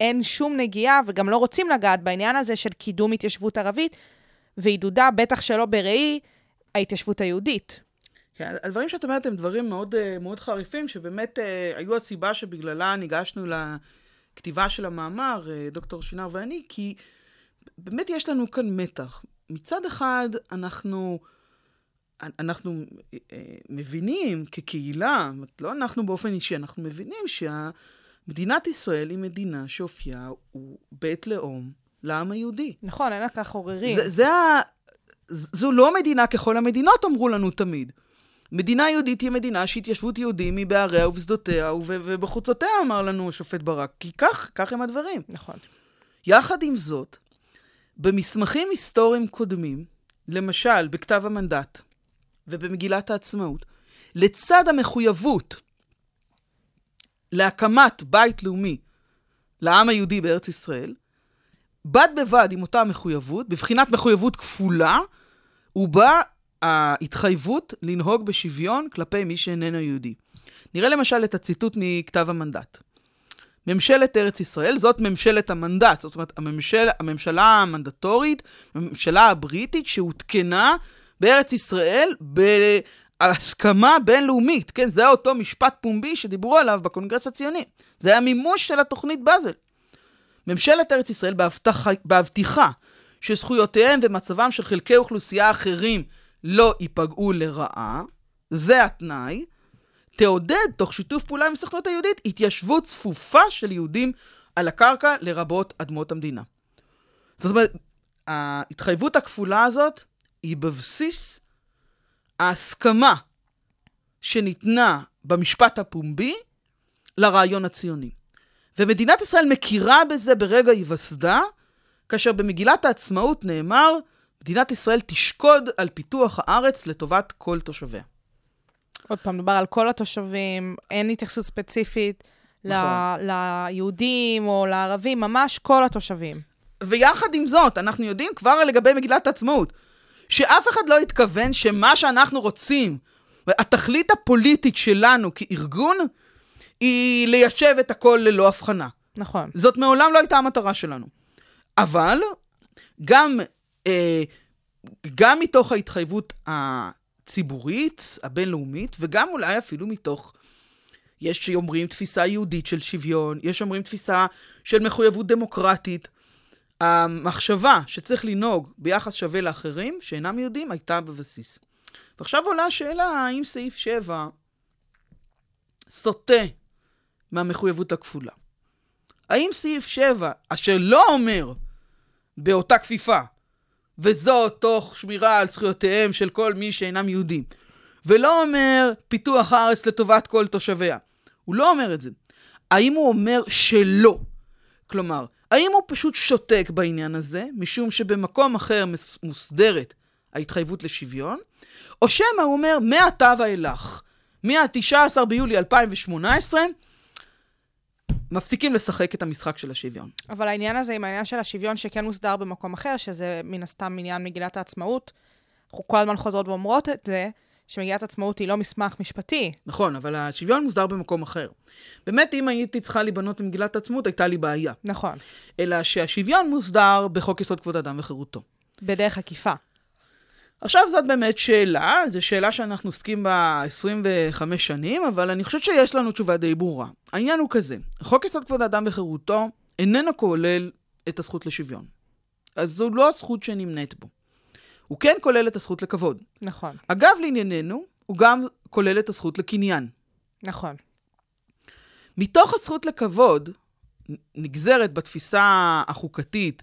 אין שום נגיעה, וגם לא רוצים לגעת בעניין הזה של קידום התיישבות ערבית, ועידודה, בטח שלא בראי, ההתיישבות היהודית. כן, הדברים שאת אומרת הם דברים מאוד, אה, מאוד חריפים, שבאמת אה, היו הסיבה שבגללה ניגשנו לכתיבה של המאמר, אה, דוקטור שינר ואני, כי באמת יש לנו כאן מתח. מצד אחד, אנחנו, אנחנו אה, מבינים כקהילה, לא אנחנו באופן אישי, אנחנו מבינים שמדינת ישראל היא מדינה שאופייה הוא בית לאום לעם היהודי. נכון, אין לכך עוררין. זה, זה ה... זו לא מדינה ככל המדינות, אמרו לנו תמיד. מדינה יהודית היא מדינה שהתיישבות יהודים היא בעריה ובשדותיה וב- ובחוצותיה, אמר לנו השופט ברק. כי כך, כך הם הדברים. נכון. יחד עם זאת, במסמכים היסטוריים קודמים, למשל בכתב המנדט ובמגילת העצמאות, לצד המחויבות להקמת בית לאומי לעם היהודי בארץ ישראל, בד בבד עם אותה מחויבות, בבחינת מחויבות כפולה, ובה ההתחייבות לנהוג בשוויון כלפי מי שאיננו יהודי. נראה למשל את הציטוט מכתב המנדט. ממשלת ארץ ישראל, זאת ממשלת המנדט, זאת אומרת, הממשל, הממשלה המנדטורית, הממשלה הבריטית שהותקנה בארץ ישראל בהסכמה בינלאומית, כן? זה אותו משפט פומבי שדיברו עליו בקונגרס הציוני. זה היה מימוש של התוכנית באזל. ממשלת ארץ ישראל בהבטחה, בהבטיחה שזכויותיהם ומצבם של חלקי אוכלוסייה אחרים לא ייפגעו לרעה, זה התנאי, תעודד, תוך שיתוף פעולה עם הסוכנות היהודית, התיישבות צפופה של יהודים על הקרקע, לרבות אדמות המדינה. זאת אומרת, ההתחייבות הכפולה הזאת היא בבסיס ההסכמה שניתנה במשפט הפומבי לרעיון הציוני. ומדינת ישראל מכירה בזה ברגע היווסדה, כאשר במגילת העצמאות נאמר, מדינת ישראל תשקוד על פיתוח הארץ לטובת כל תושביה. עוד פעם, מדובר על כל התושבים, אין התייחסות ספציפית ל- נכון. ליהודים או לערבים, ממש כל התושבים. ויחד עם זאת, אנחנו יודעים כבר לגבי מגילת העצמאות, שאף אחד לא התכוון שמה שאנחנו רוצים, התכלית הפוליטית שלנו כארגון, היא ליישב את הכל ללא הבחנה. נכון. זאת מעולם לא הייתה המטרה שלנו. אבל גם, אה, גם מתוך ההתחייבות הציבורית, הבינלאומית, וגם אולי אפילו מתוך, יש שאומרים תפיסה יהודית של שוויון, יש שאומרים תפיסה של מחויבות דמוקרטית. המחשבה שצריך לנהוג ביחס שווה לאחרים, שאינם יהודים, הייתה בבסיס. ועכשיו עולה השאלה, האם סעיף 7 סוטה מהמחויבות הכפולה? האם סעיף 7, אשר לא אומר באותה כפיפה, וזאת תוך שמירה על זכויותיהם של כל מי שאינם יהודים, ולא אומר פיתוח הארץ לטובת כל תושביה, הוא לא אומר את זה. האם הוא אומר שלא? כלומר, האם הוא פשוט שותק בעניין הזה, משום שבמקום אחר מוסדרת ההתחייבות לשוויון, או שמא הוא אומר, מעתה ואילך, מה-19 ביולי 2018, מפסיקים לשחק את המשחק של השוויון. אבל העניין הזה עם העניין של השוויון שכן מוסדר במקום אחר, שזה מן הסתם עניין מגילת העצמאות, אנחנו כל הזמן חוזרות ואומרות את זה, שמגילת העצמאות היא לא מסמך משפטי. נכון, אבל השוויון מוסדר במקום אחר. באמת, אם הייתי צריכה להיבנות במגילת העצמאות, הייתה לי בעיה. נכון. אלא שהשוויון מוסדר בחוק יסוד כבוד אדם וחירותו. בדרך עקיפה. עכשיו זאת באמת שאלה, זו שאלה שאנחנו עוסקים בה 25 שנים, אבל אני חושבת שיש לנו תשובה די ברורה. העניין הוא כזה, חוק יסוד כבוד האדם וחירותו איננו כולל את הזכות לשוויון. אז זו לא הזכות שנמנית בו. הוא כן כולל את הזכות לכבוד. נכון. אגב, לענייננו, הוא גם כולל את הזכות לקניין. נכון. מתוך הזכות לכבוד נגזרת בתפיסה החוקתית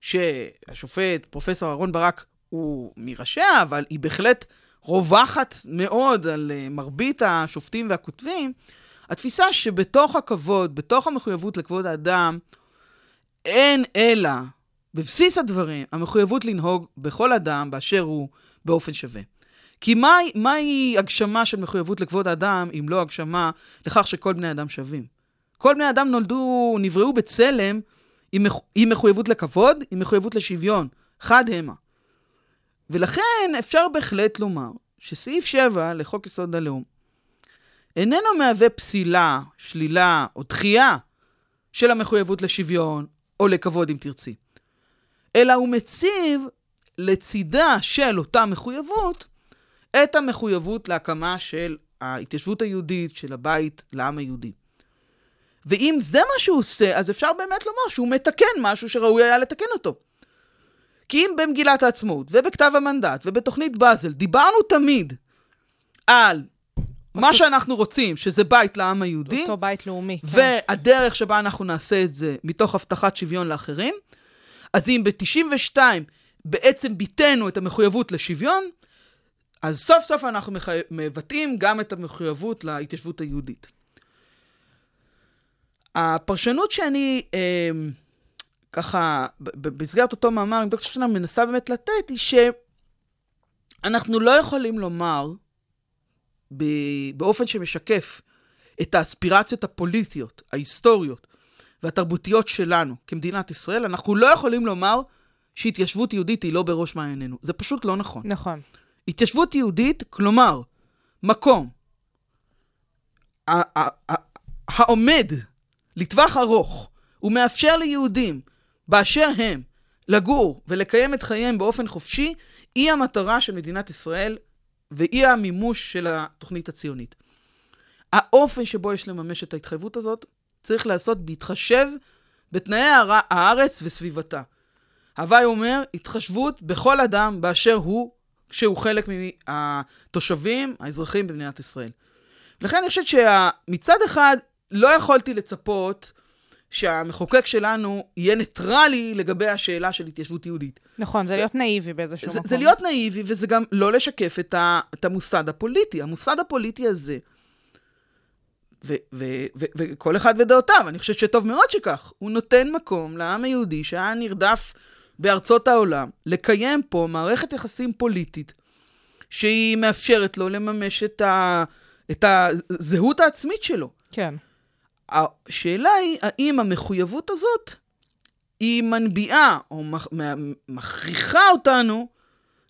שהשופט פרופסור אהרן ברק הוא מראשיה, אבל היא בהחלט רווחת מאוד על אה, מרבית השופטים והכותבים, התפיסה שבתוך הכבוד, בתוך המחויבות לכבוד האדם, אין אלא, בבסיס הדברים, המחויבות לנהוג בכל אדם באשר הוא באופן שווה. כי מהי, מהי הגשמה של מחויבות לכבוד האדם, אם לא הגשמה לכך שכל בני אדם שווים? כל בני אדם נולדו, נבראו בצלם עם, עם מחויבות לכבוד, עם מחויבות לשוויון. חד המה. ולכן אפשר בהחלט לומר שסעיף 7 לחוק יסוד הלאום איננו מהווה פסילה, שלילה או דחייה של המחויבות לשוויון או לכבוד אם תרצי, אלא הוא מציב לצידה של אותה מחויבות את המחויבות להקמה של ההתיישבות היהודית, של הבית לעם היהודי. ואם זה מה שהוא עושה, אז אפשר באמת לומר שהוא מתקן משהו שראוי היה לתקן אותו. כי אם במגילת העצמאות ובכתב המנדט ובתוכנית באזל דיברנו תמיד על מה שאנחנו רוצים, שזה בית לעם היהודי, אותו בית לאומי. כן. והדרך שבה אנחנו נעשה את זה מתוך הבטחת שוויון לאחרים, אז אם ב-92 בעצם ביטאנו את המחויבות לשוויון, אז סוף סוף אנחנו מחי... מבטאים גם את המחויבות להתיישבות היהודית. הפרשנות שאני אה, ככה, במסגרת אותו מאמר דוקטור שנה מנסה באמת לתת, היא שאנחנו לא יכולים לומר באופן שמשקף את האספירציות הפוליטיות, ההיסטוריות והתרבותיות שלנו כמדינת ישראל, אנחנו לא יכולים לומר שהתיישבות יהודית היא לא בראש מעיינינו. זה פשוט לא נכון. נכון. התיישבות יהודית, כלומר, מקום העומד לטווח ארוך, ומאפשר ליהודים באשר הם לגור ולקיים את חייהם באופן חופשי, היא המטרה של מדינת ישראל והיא המימוש של התוכנית הציונית. האופן שבו יש לממש את ההתחייבות הזאת צריך להיעשות בהתחשב בתנאי הארץ וסביבתה. הוואי אומר, התחשבות בכל אדם באשר הוא, כשהוא חלק מהתושבים, האזרחים במדינת ישראל. לכן אני חושבת שמצד אחד, לא יכולתי לצפות שהמחוקק שלנו יהיה ניטרלי לגבי השאלה של התיישבות יהודית. נכון, זה להיות נאיבי באיזשהו זה, מקום. זה להיות נאיבי, וזה גם לא לשקף את, ה, את המוסד הפוליטי. המוסד הפוליטי הזה, וכל אחד ודעותיו, אני חושבת שטוב מאוד שכך, הוא נותן מקום לעם היהודי שהיה נרדף בארצות העולם, לקיים פה מערכת יחסים פוליטית, שהיא מאפשרת לו לממש את, ה- את הזהות העצמית שלו. כן. השאלה היא, האם המחויבות הזאת היא מנביאה או מה- מכריחה אותנו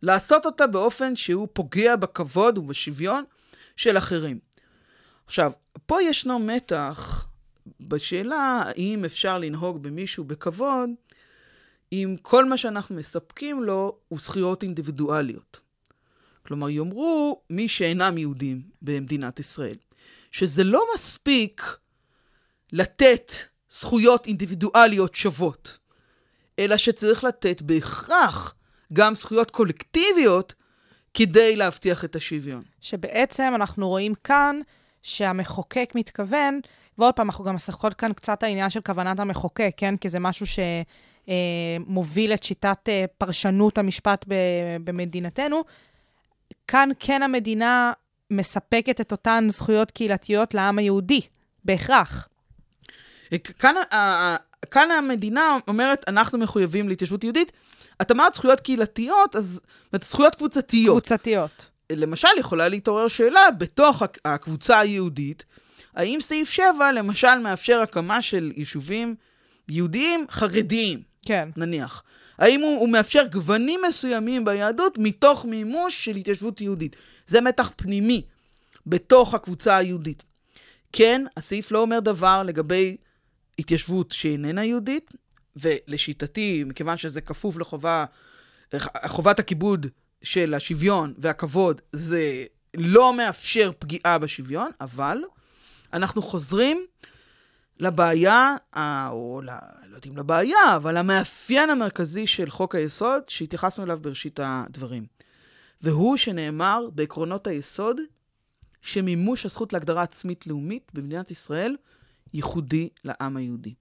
לעשות אותה באופן שהוא פוגע בכבוד ובשוויון של אחרים. עכשיו, פה ישנו מתח בשאלה האם אפשר לנהוג במישהו בכבוד אם כל מה שאנחנו מספקים לו הוא זכויות אינדיבידואליות. כלומר, יאמרו מי שאינם יהודים במדינת ישראל, שזה לא מספיק לתת זכויות אינדיבידואליות שוות, אלא שצריך לתת בהכרח גם זכויות קולקטיביות כדי להבטיח את השוויון. שבעצם אנחנו רואים כאן שהמחוקק מתכוון, ועוד פעם, אנחנו גם משחקות כאן קצת העניין של כוונת המחוקק, כן? כי זה משהו שמוביל את שיטת אה, פרשנות המשפט במדינתנו. כאן כן המדינה מספקת את אותן זכויות קהילתיות לעם היהודי, בהכרח. כאן, כאן המדינה אומרת, אנחנו מחויבים להתיישבות יהודית. את אמרת זכויות קהילתיות, אז זכויות קבוצתיות. קבוצתיות. למשל, יכולה להתעורר שאלה בתוך הק- הקבוצה היהודית, האם סעיף 7, למשל, מאפשר הקמה של יישובים יהודיים חרדיים, כן. נניח? האם הוא, הוא מאפשר גוונים מסוימים ביהדות מתוך מימוש של התיישבות יהודית? זה מתח פנימי בתוך הקבוצה היהודית. כן, הסעיף לא אומר דבר לגבי התיישבות שאיננה יהודית, ולשיטתי, מכיוון שזה כפוף לחובה, חובת הכיבוד של השוויון והכבוד, זה לא מאפשר פגיעה בשוויון, אבל אנחנו חוזרים לבעיה, או ל... לא יודעים לבעיה, אבל המאפיין המרכזי של חוק היסוד, שהתייחסנו אליו בראשית הדברים. והוא שנאמר בעקרונות היסוד, שמימוש הזכות להגדרה עצמית לאומית במדינת ישראל ייחודי לעם היהודי.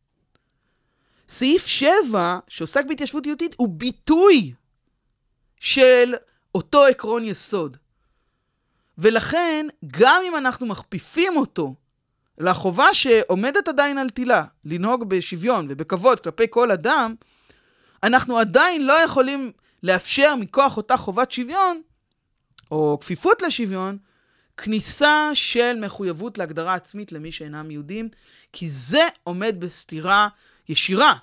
סעיף 7, שעוסק בהתיישבות יהודית, הוא ביטוי של אותו עקרון יסוד. ולכן, גם אם אנחנו מכפיפים אותו לחובה שעומדת עדיין על תילה, לנהוג בשוויון ובכבוד כלפי כל אדם, אנחנו עדיין לא יכולים לאפשר מכוח אותה חובת שוויון, או כפיפות לשוויון, כניסה של מחויבות להגדרה עצמית למי שאינם יהודים, כי זה עומד בסתירה ישירה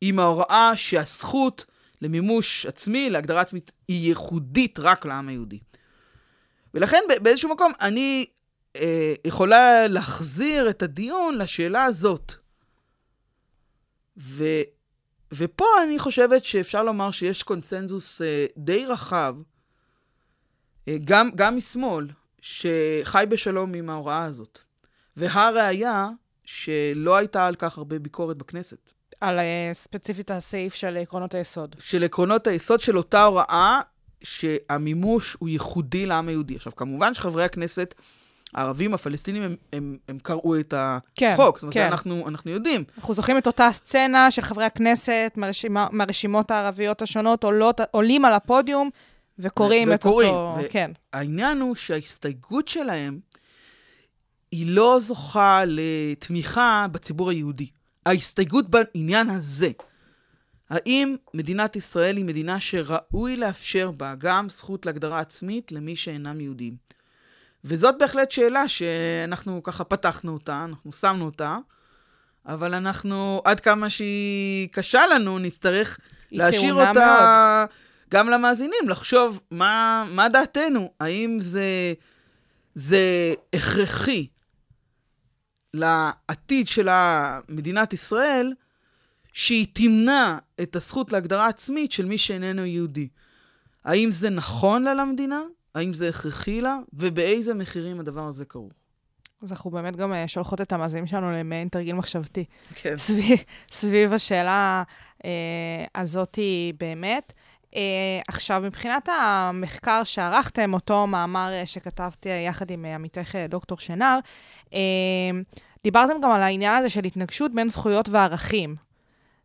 עם ההוראה שהזכות למימוש עצמי, להגדרה עצמית, היא ייחודית רק לעם היהודי. ולכן באיזשהו מקום אני אה, יכולה להחזיר את הדיון לשאלה הזאת. ו, ופה אני חושבת שאפשר לומר שיש קונצנזוס אה, די רחב, אה, גם, גם משמאל, שחי בשלום עם ההוראה הזאת. והראיה שלא הייתה על כך הרבה ביקורת בכנסת. על אה, ספציפית הסעיף של עקרונות היסוד. של עקרונות היסוד של אותה הוראה, שהמימוש הוא ייחודי לעם היהודי. עכשיו, כמובן שחברי הכנסת הערבים, הפלסטינים, הם, הם, הם קראו את כן, החוק. זאת אומרת, כן. אנחנו, אנחנו יודעים. אנחנו זוכרים את אותה סצנה של חברי הכנסת מהרשימה, מהרשימות הערביות השונות עולות, עולים על הפודיום וקוראים את וקוראים, אותו... ו- כן. העניין הוא שההסתייגות שלהם היא לא זוכה לתמיכה בציבור היהודי. ההסתייגות בעניין הזה, האם מדינת ישראל היא מדינה שראוי לאפשר בה גם זכות להגדרה עצמית למי שאינם יהודים? וזאת בהחלט שאלה שאנחנו ככה פתחנו אותה, אנחנו שמנו אותה, אבל אנחנו, עד כמה שהיא קשה לנו, נצטרך להשאיר אותה גם למאזינים, לחשוב מה, מה דעתנו, האם זה, זה הכרחי לעתיד של מדינת ישראל, שהיא תמנע את הזכות להגדרה עצמית של מי שאיננו יהודי. האם זה נכון לה למדינה? האם זה הכרחי לה? ובאיזה מחירים הדבר הזה כרוך? אז אנחנו באמת גם אה, שולחות את המאזינים שלנו למעין תרגיל מחשבתי. כן. סביב, סביב השאלה אה, הזאתי באמת. אה, עכשיו, מבחינת המחקר שערכתם, אותו מאמר אה, שכתבתי יחד עם אה, עמיתך אה, דוקטור שנר, אה, דיברתם גם על העניין הזה של התנגשות בין זכויות וערכים.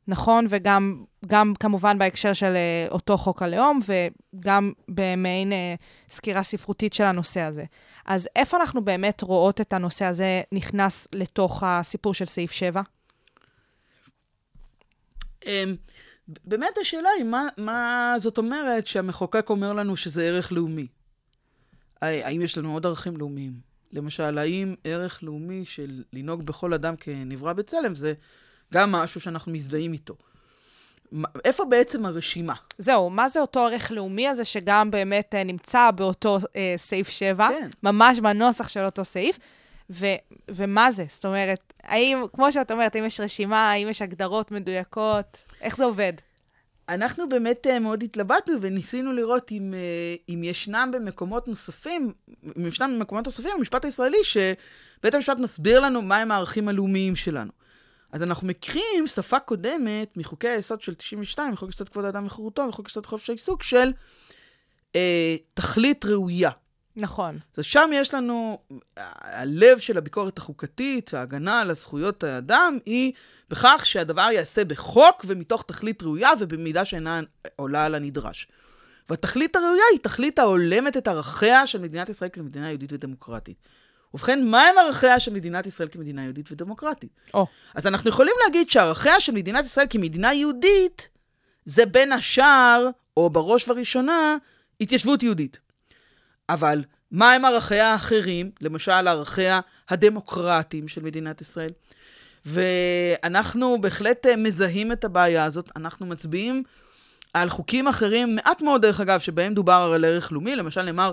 נכון? וגם גם כמובן בהקשר של אה, אותו חוק הלאום, וגם במעין אה, סקירה ספרותית של הנושא הזה. אז איפה אנחנו באמת רואות את הנושא הזה נכנס לתוך הסיפור של סעיף 7? אמ, באמת השאלה היא, מה, מה זאת אומרת שהמחוקק אומר לנו שזה ערך לאומי? האם יש לנו עוד ערכים לאומיים? למשל, האם ערך לאומי של לנהוג בכל אדם כנברא בצלם זה גם משהו שאנחנו מזדהים איתו? איפה בעצם הרשימה? זהו, מה זה אותו ערך לאומי הזה שגם באמת אה, נמצא באותו אה, סעיף 7? כן. ממש בנוסח של אותו סעיף. ו- ומה זה? זאת אומרת, האם, כמו שאת אומרת, האם יש רשימה, האם יש הגדרות מדויקות, איך זה עובד? אנחנו באמת אה, מאוד התלבטנו וניסינו לראות אם, אה, אם ישנם במקומות נוספים, אם ישנם במקומות נוספים במשפט הישראלי, שבית המשפט מסביר לנו מהם הערכים הלאומיים שלנו. אז אנחנו מכירים שפה קודמת מחוקי היסוד של 92, מחוק יסוד כבוד האדם וחירותו וחוק יסוד חופש העיסוק, של אה, תכלית ראויה. נכון. אז שם יש לנו, הלב של הביקורת החוקתית, ההגנה על הזכויות האדם, היא בכך שהדבר ייעשה בחוק ומתוך תכלית ראויה ובמידה שאינה עולה על הנדרש. והתכלית הראויה היא תכלית ההולמת את ערכיה של מדינת ישראל כמדינה יהודית ודמוקרטית. ובכן, מהם ערכיה של מדינת ישראל כמדינה יהודית ודמוקרטית? או, אז אנחנו יכולים להגיד שערכיה של מדינת ישראל כמדינה יהודית, זה בין השאר, או בראש ובראשונה, התיישבות יהודית. אבל מה הם ערכיה האחרים? למשל, ערכיה הדמוקרטיים של מדינת ישראל. ואנחנו בהחלט אה, מזהים את הבעיה הזאת. אנחנו מצביעים על חוקים אחרים, מעט מאוד דרך אגב, שבהם דובר על ערך לאומי. למשל, נאמר,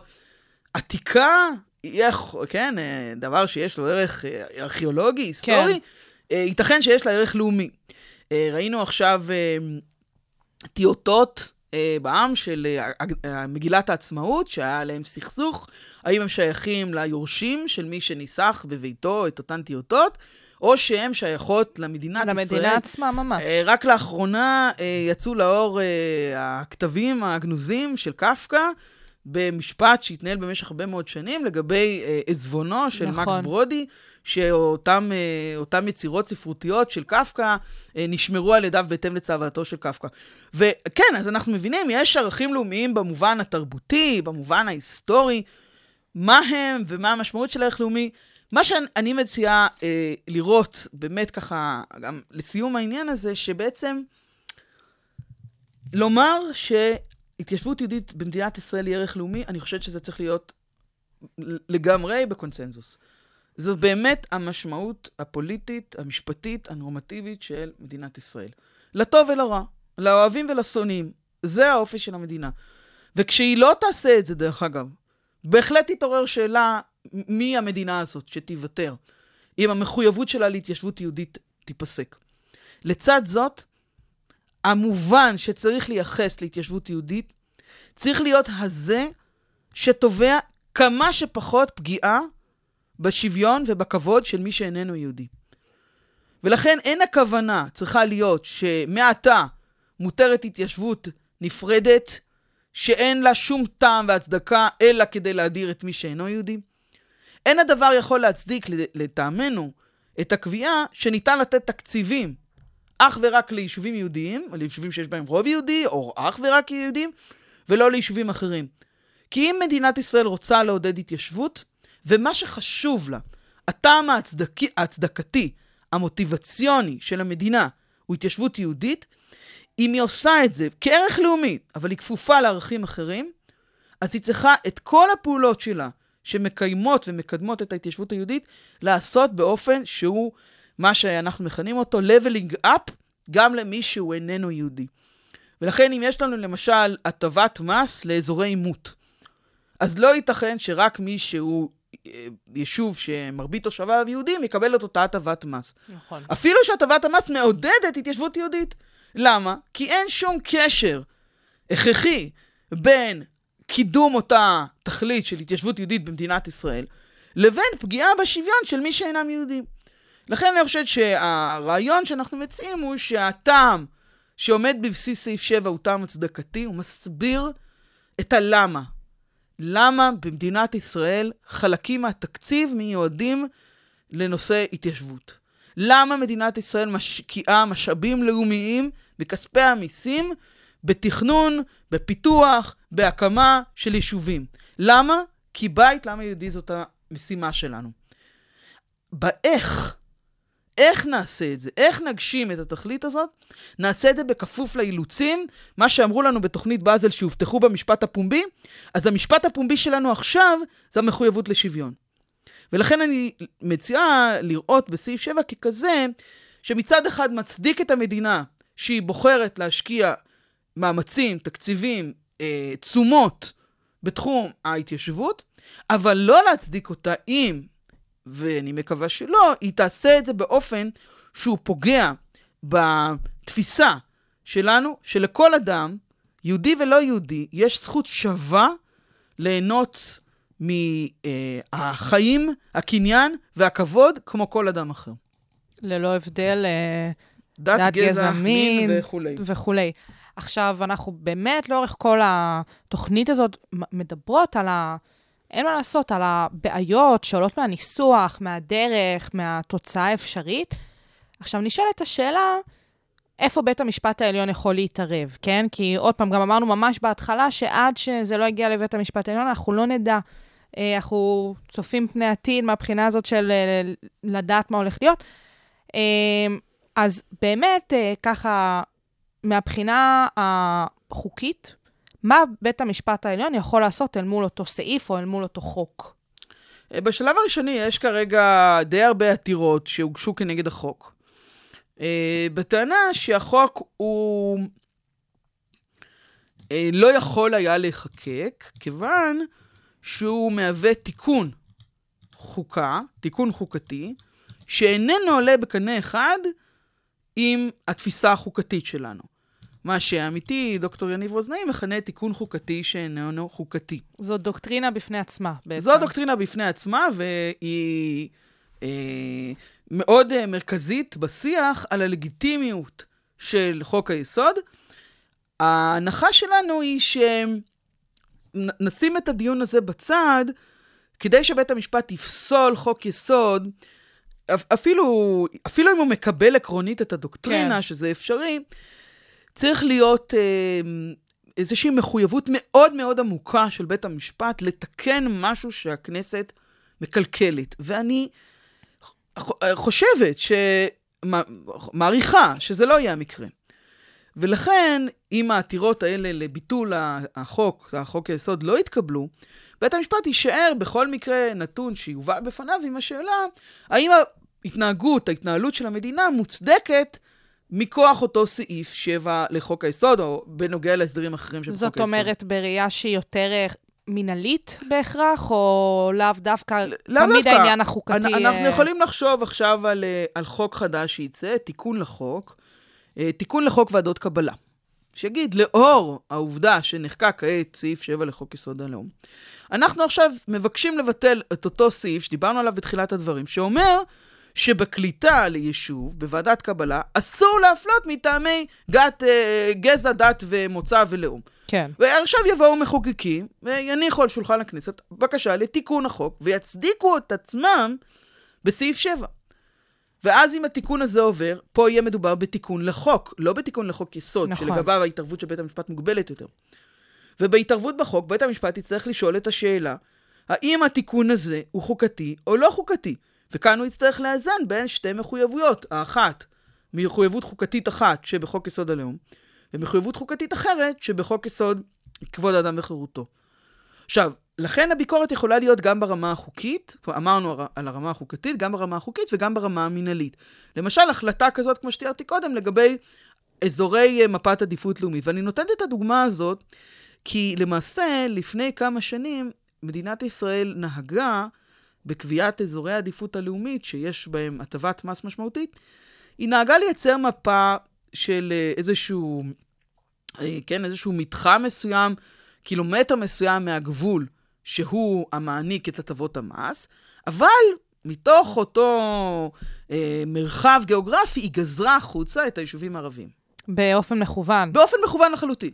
עתיקה, כן, אה, דבר שיש לו ערך אה, ארכיאולוגי, היסטורי, אה, ייתכן שיש לה ערך לאומי. ראינו עכשיו טיוטות בעם של אה, אה, מגילת העצמאות, שהיה עליהם סכסוך, האם הם שייכים ליורשים של מי שניסח בביתו את אותן טיוטות, או שהן שייכות למדינת ישראל. למדינה עצמה ממש. אה, רק לאחרונה אה, יצאו לאור אה, הכתבים הגנוזים של קפקא, במשפט שהתנהל במשך הרבה מאוד שנים לגבי אה, עזבונו של נכון. מקס ברודי, שאותם אה, יצירות ספרותיות של קפקא אה, נשמרו על ידיו בהתאם לצוואתו של קפקא. וכן, אז אנחנו מבינים, יש ערכים לאומיים במובן התרבותי, במובן ההיסטורי, מה הם ומה המשמעות של ערך לאומי. מה שאני מציעה אה, לראות, באמת ככה, גם לסיום העניין הזה, שבעצם לומר שהתיישבות יהודית במדינת ישראל היא ערך לאומי, אני חושבת שזה צריך להיות לגמרי בקונצנזוס. זו באמת המשמעות הפוליטית, המשפטית, הנורמטיבית של מדינת ישראל. לטוב ולרע, לאוהבים ולשונאים. זה האופי של המדינה. וכשהיא לא תעשה את זה, דרך אגב, בהחלט תתעורר שאלה מי המדינה הזאת שתיוותר, אם המחויבות שלה להתיישבות יהודית תיפסק. לצד זאת, המובן שצריך לייחס להתיישבות יהודית צריך להיות הזה שתובע כמה שפחות פגיעה בשוויון ובכבוד של מי שאיננו יהודי. ולכן אין הכוונה צריכה להיות שמעתה מותרת התיישבות נפרדת, שאין לה שום טעם והצדקה אלא כדי להדיר את מי שאינו יהודי. אין הדבר יכול להצדיק לטעמנו את הקביעה שניתן לתת תקציבים אך ורק ליישובים יהודיים, ליישובים שיש בהם רוב יהודי, או אך ורק יהודים, ולא ליישובים אחרים. כי אם מדינת ישראל רוצה לעודד התיישבות, ומה שחשוב לה, הטעם ההצדק... ההצדקתי, המוטיבציוני של המדינה, הוא התיישבות יהודית, אם היא עושה את זה כערך לאומי, אבל היא כפופה לערכים אחרים, אז היא צריכה את כל הפעולות שלה, שמקיימות ומקדמות את ההתיישבות היהודית, לעשות באופן שהוא מה שאנחנו מכנים אותו leveling up, גם למי שהוא איננו יהודי. ולכן אם יש לנו למשל הטבת מס לאזורי עימות, אז לא ייתכן שרק מי שהוא יישוב שמרבית תושביו יהודים, יקבל את אותה הטבת מס. נכון. אפילו שהטבת המס מעודדת התיישבות יהודית. למה? כי אין שום קשר הכרחי בין קידום אותה תכלית של התיישבות יהודית במדינת ישראל, לבין פגיעה בשוויון של מי שאינם יהודים. לכן אני חושבת שהרעיון שאנחנו מציעים הוא שהטעם שעומד בבסיס סעיף 7 הוא טעם הצדקתי, הוא מסביר את הלמה. למה במדינת ישראל חלקים מהתקציב מיועדים לנושא התיישבות. למה מדינת ישראל משקיעה משאבים לאומיים בכספי המיסים בתכנון, בפיתוח, בהקמה של יישובים. למה? כי בית לעם היהודי זאת המשימה שלנו. באיך, איך נעשה את זה? איך נגשים את התכלית הזאת? נעשה את זה בכפוף לאילוצים, מה שאמרו לנו בתוכנית באזל שהובטחו במשפט הפומבי, אז המשפט הפומבי שלנו עכשיו זה המחויבות לשוויון. ולכן אני מציעה לראות בסעיף 7 ככזה, שמצד אחד מצדיק את המדינה שהיא בוחרת להשקיע מאמצים, תקציבים, אה, תשומות בתחום ההתיישבות, אבל לא להצדיק אותה אם, ואני מקווה שלא, היא תעשה את זה באופן שהוא פוגע בתפיסה שלנו, שלכל אדם, יהודי ולא יהודי, יש זכות שווה ליהנות מהחיים, הקניין והכבוד כמו כל אדם אחר. ללא הבדל אה, דת, דת, גזע, גזע, מין וכולי. וכולי. עכשיו, אנחנו באמת לאורך כל התוכנית הזאת מדברות על ה... אין מה לעשות, על הבעיות שעולות מהניסוח, מהדרך, מהתוצאה האפשרית. עכשיו, נשאלת השאלה, איפה בית המשפט העליון יכול להתערב, כן? כי עוד פעם, גם אמרנו ממש בהתחלה, שעד שזה לא יגיע לבית המשפט העליון, אנחנו לא נדע. אה, אנחנו צופים פני עתיד מהבחינה הזאת של אה, לדעת מה הולך להיות. אה, אז באמת, ככה, מהבחינה החוקית, מה בית המשפט העליון יכול לעשות אל מול אותו סעיף או אל מול אותו חוק? אה, בשלב הראשוני יש כרגע די הרבה עתירות שהוגשו כנגד החוק. אה, בטענה שהחוק הוא אה, לא יכול היה להיחקק, כיוון שהוא מהווה תיקון חוקה, תיקון חוקתי, שאיננו עולה בקנה אחד עם התפיסה החוקתית שלנו. מה שהעמיתי, דוקטור יניב רוזנאי, מכנה תיקון חוקתי שאיננו חוקתי. זו דוקטרינה בפני עצמה, בעצם. זו דוקטרינה בפני עצמה, והיא אה, מאוד אה, מרכזית בשיח על הלגיטימיות של חוק היסוד. ההנחה שלנו היא שנשים את הדיון הזה בצד, כדי שבית המשפט יפסול חוק יסוד, אפ- אפילו, אפילו אם הוא מקבל עקרונית את הדוקטרינה. כן. שזה אפשרי, צריך להיות אה, איזושהי מחויבות מאוד מאוד עמוקה של בית המשפט לתקן משהו שהכנסת מקלקלת. ואני ח- חושבת, מעריכה, שזה לא יהיה המקרה. ולכן, אם העתירות האלה לביטול החוק, החוק היסוד, לא יתקבלו, בית המשפט יישאר בכל מקרה נתון שיובא בפניו עם השאלה, האם ההתנהגות, ההתנהלות של המדינה מוצדקת מכוח אותו סעיף 7 לחוק היסוד, או בנוגע להסדרים אחרים של חוק היסוד. זאת אומרת, בראייה שהיא יותר אה, מינהלית בהכרח, או לאו דווקא, לאו תמיד דווקא. העניין החוקתי... אנ- אנחנו אה, יכולים לחשוב עכשיו על, אה, על חוק חדש שייצא, תיקון לחוק, תיקון לחוק ועדות קבלה. שיגיד, לאור העובדה שנחקק כעת סעיף 7 לחוק יסוד הלאום, אנחנו עכשיו מבקשים לבטל את אותו סעיף שדיברנו עליו בתחילת הדברים, שאומר שבקליטה ליישוב, בוועדת קבלה, אסור להפלות מטעמי גת, אה, גזע, דת ומוצא ולאום. כן. ועכשיו יבואו מחוקקים ויניחו על שולחן הכנסת בקשה לתיקון החוק ויצדיקו את עצמם בסעיף 7. ואז אם התיקון הזה עובר, פה יהיה מדובר בתיקון לחוק, לא בתיקון לחוק יסוד, נכון. נכון. שלגביו ההתערבות של בית המשפט מוגבלת יותר. ובהתערבות בחוק, בית המשפט יצטרך לשאול את השאלה, האם התיקון הזה הוא חוקתי או לא חוקתי? וכאן הוא יצטרך לאזן בין שתי מחויבויות. האחת, מחויבות חוקתית אחת שבחוק יסוד הלאום, ומחויבות חוקתית אחרת שבחוק יסוד כבוד האדם וחירותו. עכשיו, לכן הביקורת יכולה להיות גם ברמה החוקית, כבר אמרנו על הרמה החוקתית, גם ברמה החוקית וגם ברמה המינהלית. למשל, החלטה כזאת, כמו שתיארתי קודם, לגבי אזורי אה, מפת עדיפות לאומית. ואני נותנת את הדוגמה הזאת, כי למעשה, לפני כמה שנים, מדינת ישראל נהגה בקביעת אזורי העדיפות הלאומית, שיש בהם הטבת מס משמעותית, היא נהגה לייצר מפה של אה, איזשהו, אה, כן, איזשהו מתחם מסוים, קילומטר מסוים מהגבול, שהוא המעניק את הטבות המס, אבל מתוך אותו אה, מרחב גיאוגרפי היא גזרה החוצה את היישובים הערביים. באופן מכוון. באופן מכוון לחלוטין.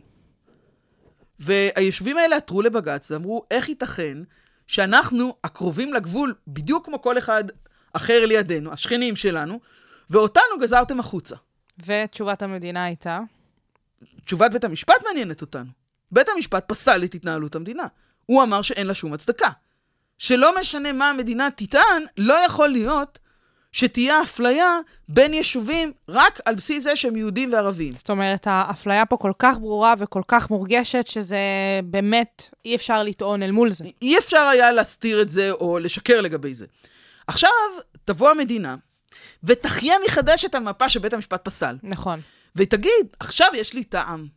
והיישובים האלה עתרו לבג"ץ ואמרו, איך ייתכן שאנחנו הקרובים לגבול, בדיוק כמו כל אחד אחר לידינו, השכנים שלנו, ואותנו גזרתם החוצה. ותשובת המדינה הייתה? תשובת בית המשפט מעניינת אותנו. בית המשפט פסל את התנהלות המדינה. הוא אמר שאין לה שום הצדקה. שלא משנה מה המדינה תטען, לא יכול להיות שתהיה אפליה בין יישובים רק על בסיס זה שהם יהודים וערבים. זאת אומרת, האפליה פה כל כך ברורה וכל כך מורגשת, שזה באמת, אי אפשר לטעון אל מול זה. אי אפשר היה להסתיר את זה או לשקר לגבי זה. עכשיו תבוא המדינה ותחיה מחדש את המפה שבית המשפט פסל. נכון. ותגיד, עכשיו יש לי טעם.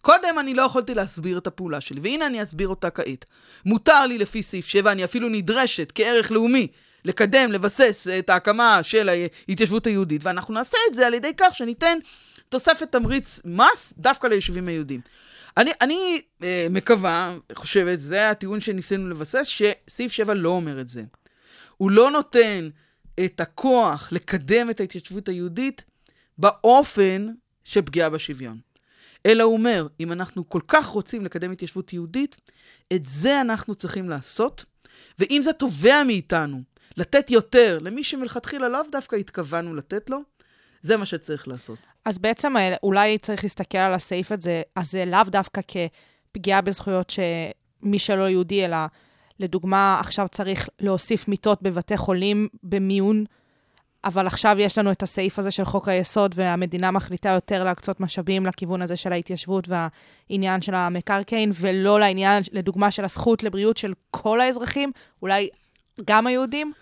קודם אני לא יכולתי להסביר את הפעולה שלי, והנה אני אסביר אותה כעת. מותר לי לפי סעיף 7, אני אפילו נדרשת כערך לאומי לקדם, לבסס את ההקמה של ההתיישבות היהודית, ואנחנו נעשה את זה על ידי כך שניתן תוספת תמריץ מס דווקא ליישובים היהודים. אני, אני אה, מקווה, חושבת, זה הטיעון שניסינו לבסס, שסעיף 7 לא אומר את זה. הוא לא נותן את הכוח לקדם את ההתיישבות היהודית באופן של פגיעה בשוויון. אלא הוא אומר, אם אנחנו כל כך רוצים לקדם התיישבות יהודית, את זה אנחנו צריכים לעשות, ואם זה תובע מאיתנו לתת יותר למי שמלכתחילה לאו דווקא התכוונו לתת לו, זה מה שצריך לעשות. אז בעצם אה, אולי צריך להסתכל על הסעיף הזה, הזה לאו דווקא כפגיעה בזכויות שמי שלא יהודי, אלא לדוגמה, עכשיו צריך להוסיף מיטות בבתי חולים במיון, אבל עכשיו יש לנו את הסעיף הזה של חוק היסוד, והמדינה מחליטה יותר להקצות משאבים לכיוון הזה של ההתיישבות והעניין של המקרקעין, ולא לעניין, לדוגמה, של הזכות לבריאות של כל האזרחים, אולי גם היהודים?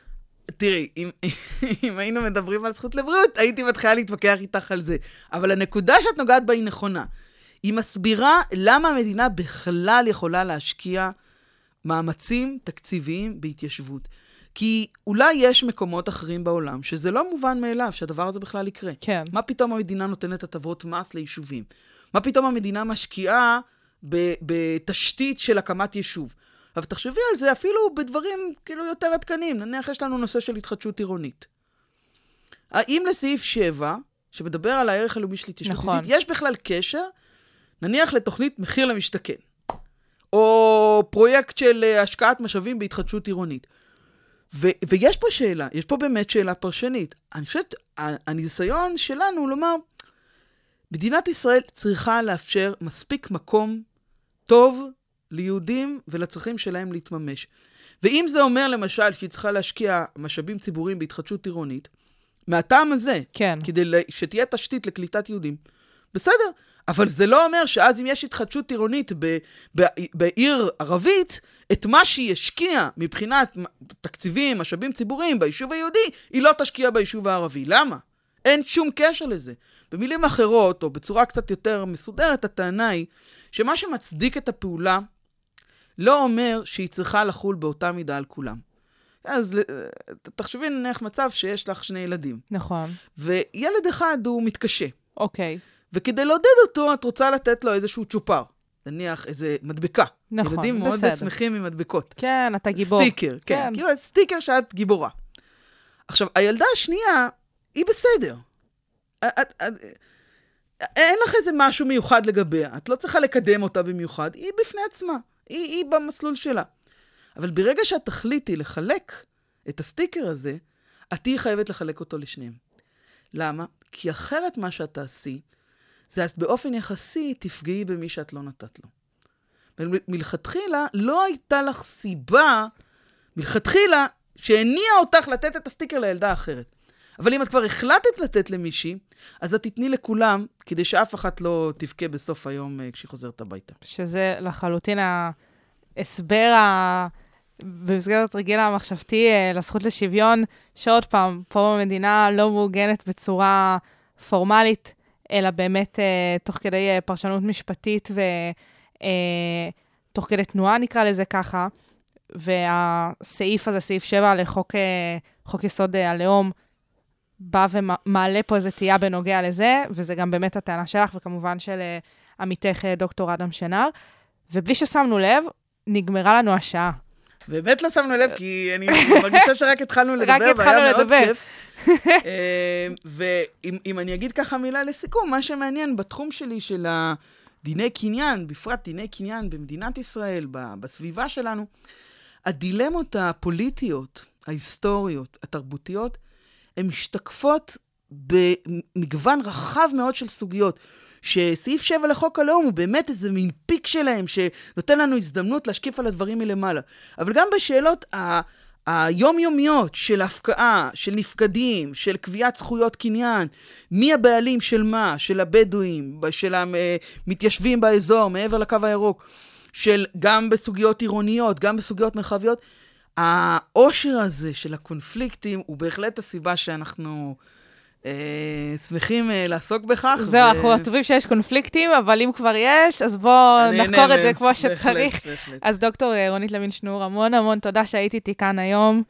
תראי, אם, אם היינו מדברים על זכות לבריאות, הייתי מתחילה להתווכח איתך על זה. אבל הנקודה שאת נוגעת בה היא נכונה. היא מסבירה למה המדינה בכלל יכולה להשקיע מאמצים תקציביים בהתיישבות. כי אולי יש מקומות אחרים בעולם שזה לא מובן מאליו שהדבר הזה בכלל יקרה. כן. מה פתאום המדינה נותנת הטבות מס ליישובים? מה פתאום המדינה משקיעה בתשתית של הקמת יישוב? אבל תחשבי על זה אפילו בדברים כאילו יותר עדכניים. נניח יש לנו נושא של התחדשות עירונית. האם לסעיף 7, שמדבר על הערך הלאומי של התיישבות נכון. עירונית, יש בכלל קשר, נניח לתוכנית מחיר למשתכן, או פרויקט של אה, השקעת משאבים בהתחדשות עירונית. ו- ויש פה שאלה, יש פה באמת שאלה פרשנית. אני חושבת, הניסיון שלנו לומר, מדינת ישראל צריכה לאפשר מספיק מקום טוב ליהודים ולצרכים שלהם להתממש. ואם זה אומר, למשל, שהיא צריכה להשקיע משאבים ציבוריים בהתחדשות עירונית, מהטעם הזה, כן. כדי שתהיה תשתית לקליטת יהודים, בסדר, אבל זה לא אומר שאז אם יש התחדשות עירונית ב- ב- בעיר ערבית, את מה שהיא השקיעה מבחינת תקציבים, משאבים ציבוריים ביישוב היהודי, היא לא תשקיע ביישוב הערבי. למה? אין שום קשר לזה. במילים אחרות, או בצורה קצת יותר מסודרת, הטענה היא שמה שמצדיק את הפעולה לא אומר שהיא צריכה לחול באותה מידה על כולם. אז ל- תחשבי נניח מצב שיש לך שני ילדים, נכון. וילד אחד הוא מתקשה, אוקיי. וכדי לעודד אותו, את רוצה לתת לו איזשהו צ'ופר. נניח איזה מדבקה. נכון, ילדים מאוד בסדר. שמחים עם מדבקות. כן, אתה גיבור. סטיקר, כן. כן. כאילו, סטיקר שאת גיבורה. עכשיו, הילדה השנייה, היא בסדר. את, את, את, אין לך איזה משהו מיוחד לגביה. את לא צריכה לקדם אותה במיוחד. היא בפני עצמה. היא, היא במסלול שלה. אבל ברגע שאת תחליטי לחלק את הסטיקר הזה, את תהיי חייבת לחלק אותו לשניהם. למה? כי אחרת מה שאת תעשי, זה את באופן יחסי תפגעי במי שאת לא נתת לו. מלכתחילה לא הייתה לך סיבה, מלכתחילה, שהניעה אותך לתת את הסטיקר לילדה האחרת. אבל אם את כבר החלטת לתת למישהי, אז את תתני לכולם, כדי שאף אחת לא תבכה בסוף היום אה, כשהיא חוזרת הביתה. שזה לחלוטין ההסבר ה... במסגרת התרגיל המחשבתי אה, לזכות לשוויון, שעוד פעם, פה במדינה לא מעוגנת בצורה פורמלית, אלא באמת אה, תוך כדי פרשנות משפטית ותוך כדי תנועה, נקרא לזה ככה. והסעיף הזה, סעיף 7 לחוק חוק יסוד הלאום, בא ומעלה פה איזו תהייה בנוגע לזה, וזה גם באמת הטענה שלך, וכמובן של אה, עמיתך אה, דוקטור אדם שנהר. ובלי ששמנו לב, נגמרה לנו השעה. באמת לא שמנו לב, כי אני מרגישה שרק התחלנו לדבר, התחלנו והיה מאוד לדבר. כיף. אה, ואם אם אני אגיד ככה מילה לסיכום, מה שמעניין בתחום שלי של הדיני קניין, בפרט דיני קניין במדינת ישראל, בסביבה שלנו, הדילמות הפוליטיות, ההיסטוריות, התרבותיות, הן משתקפות במגוון רחב מאוד של סוגיות. שסעיף 7 לחוק הלאום הוא באמת איזה מין פיק שלהם, שנותן לנו הזדמנות להשקיף על הדברים מלמעלה. אבל גם בשאלות ה... היומיומיות של הפקעה, של נפקדים, של קביעת זכויות קניין, מי הבעלים של מה, של הבדואים, של המתיישבים באזור, מעבר לקו הירוק, של גם בסוגיות עירוניות, גם בסוגיות מרחביות, העושר הזה של הקונפליקטים הוא בהחלט הסיבה שאנחנו אה, שמחים אה, לעסוק בכך. זהו, אנחנו עצובים שיש קונפליקטים, אבל אם כבר יש, אז בואו נהנה נחקור את. זה כמו שצריך. אז דוקטור אה, רונית לוין שנור, המון המון תודה שהיית איתי כאן היום.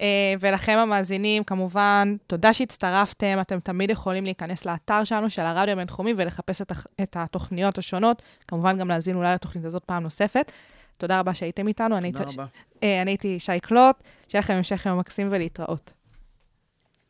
אה, ולכם המאזינים, כמובן, תודה שהצטרפתם. אתם תמיד יכולים להיכנס לאתר שלנו, של הרדיו הבינתחומי, ולחפש את התוכניות השונות. כמובן, גם להאזין אולי לתוכנית הזאת פעם נוספת. תודה רבה שהייתם איתנו. אני תודה הייתי- רבה. אה, אני הייתי שי קלוט, שיהיה לכם המשך יום מקסים ולהתראות.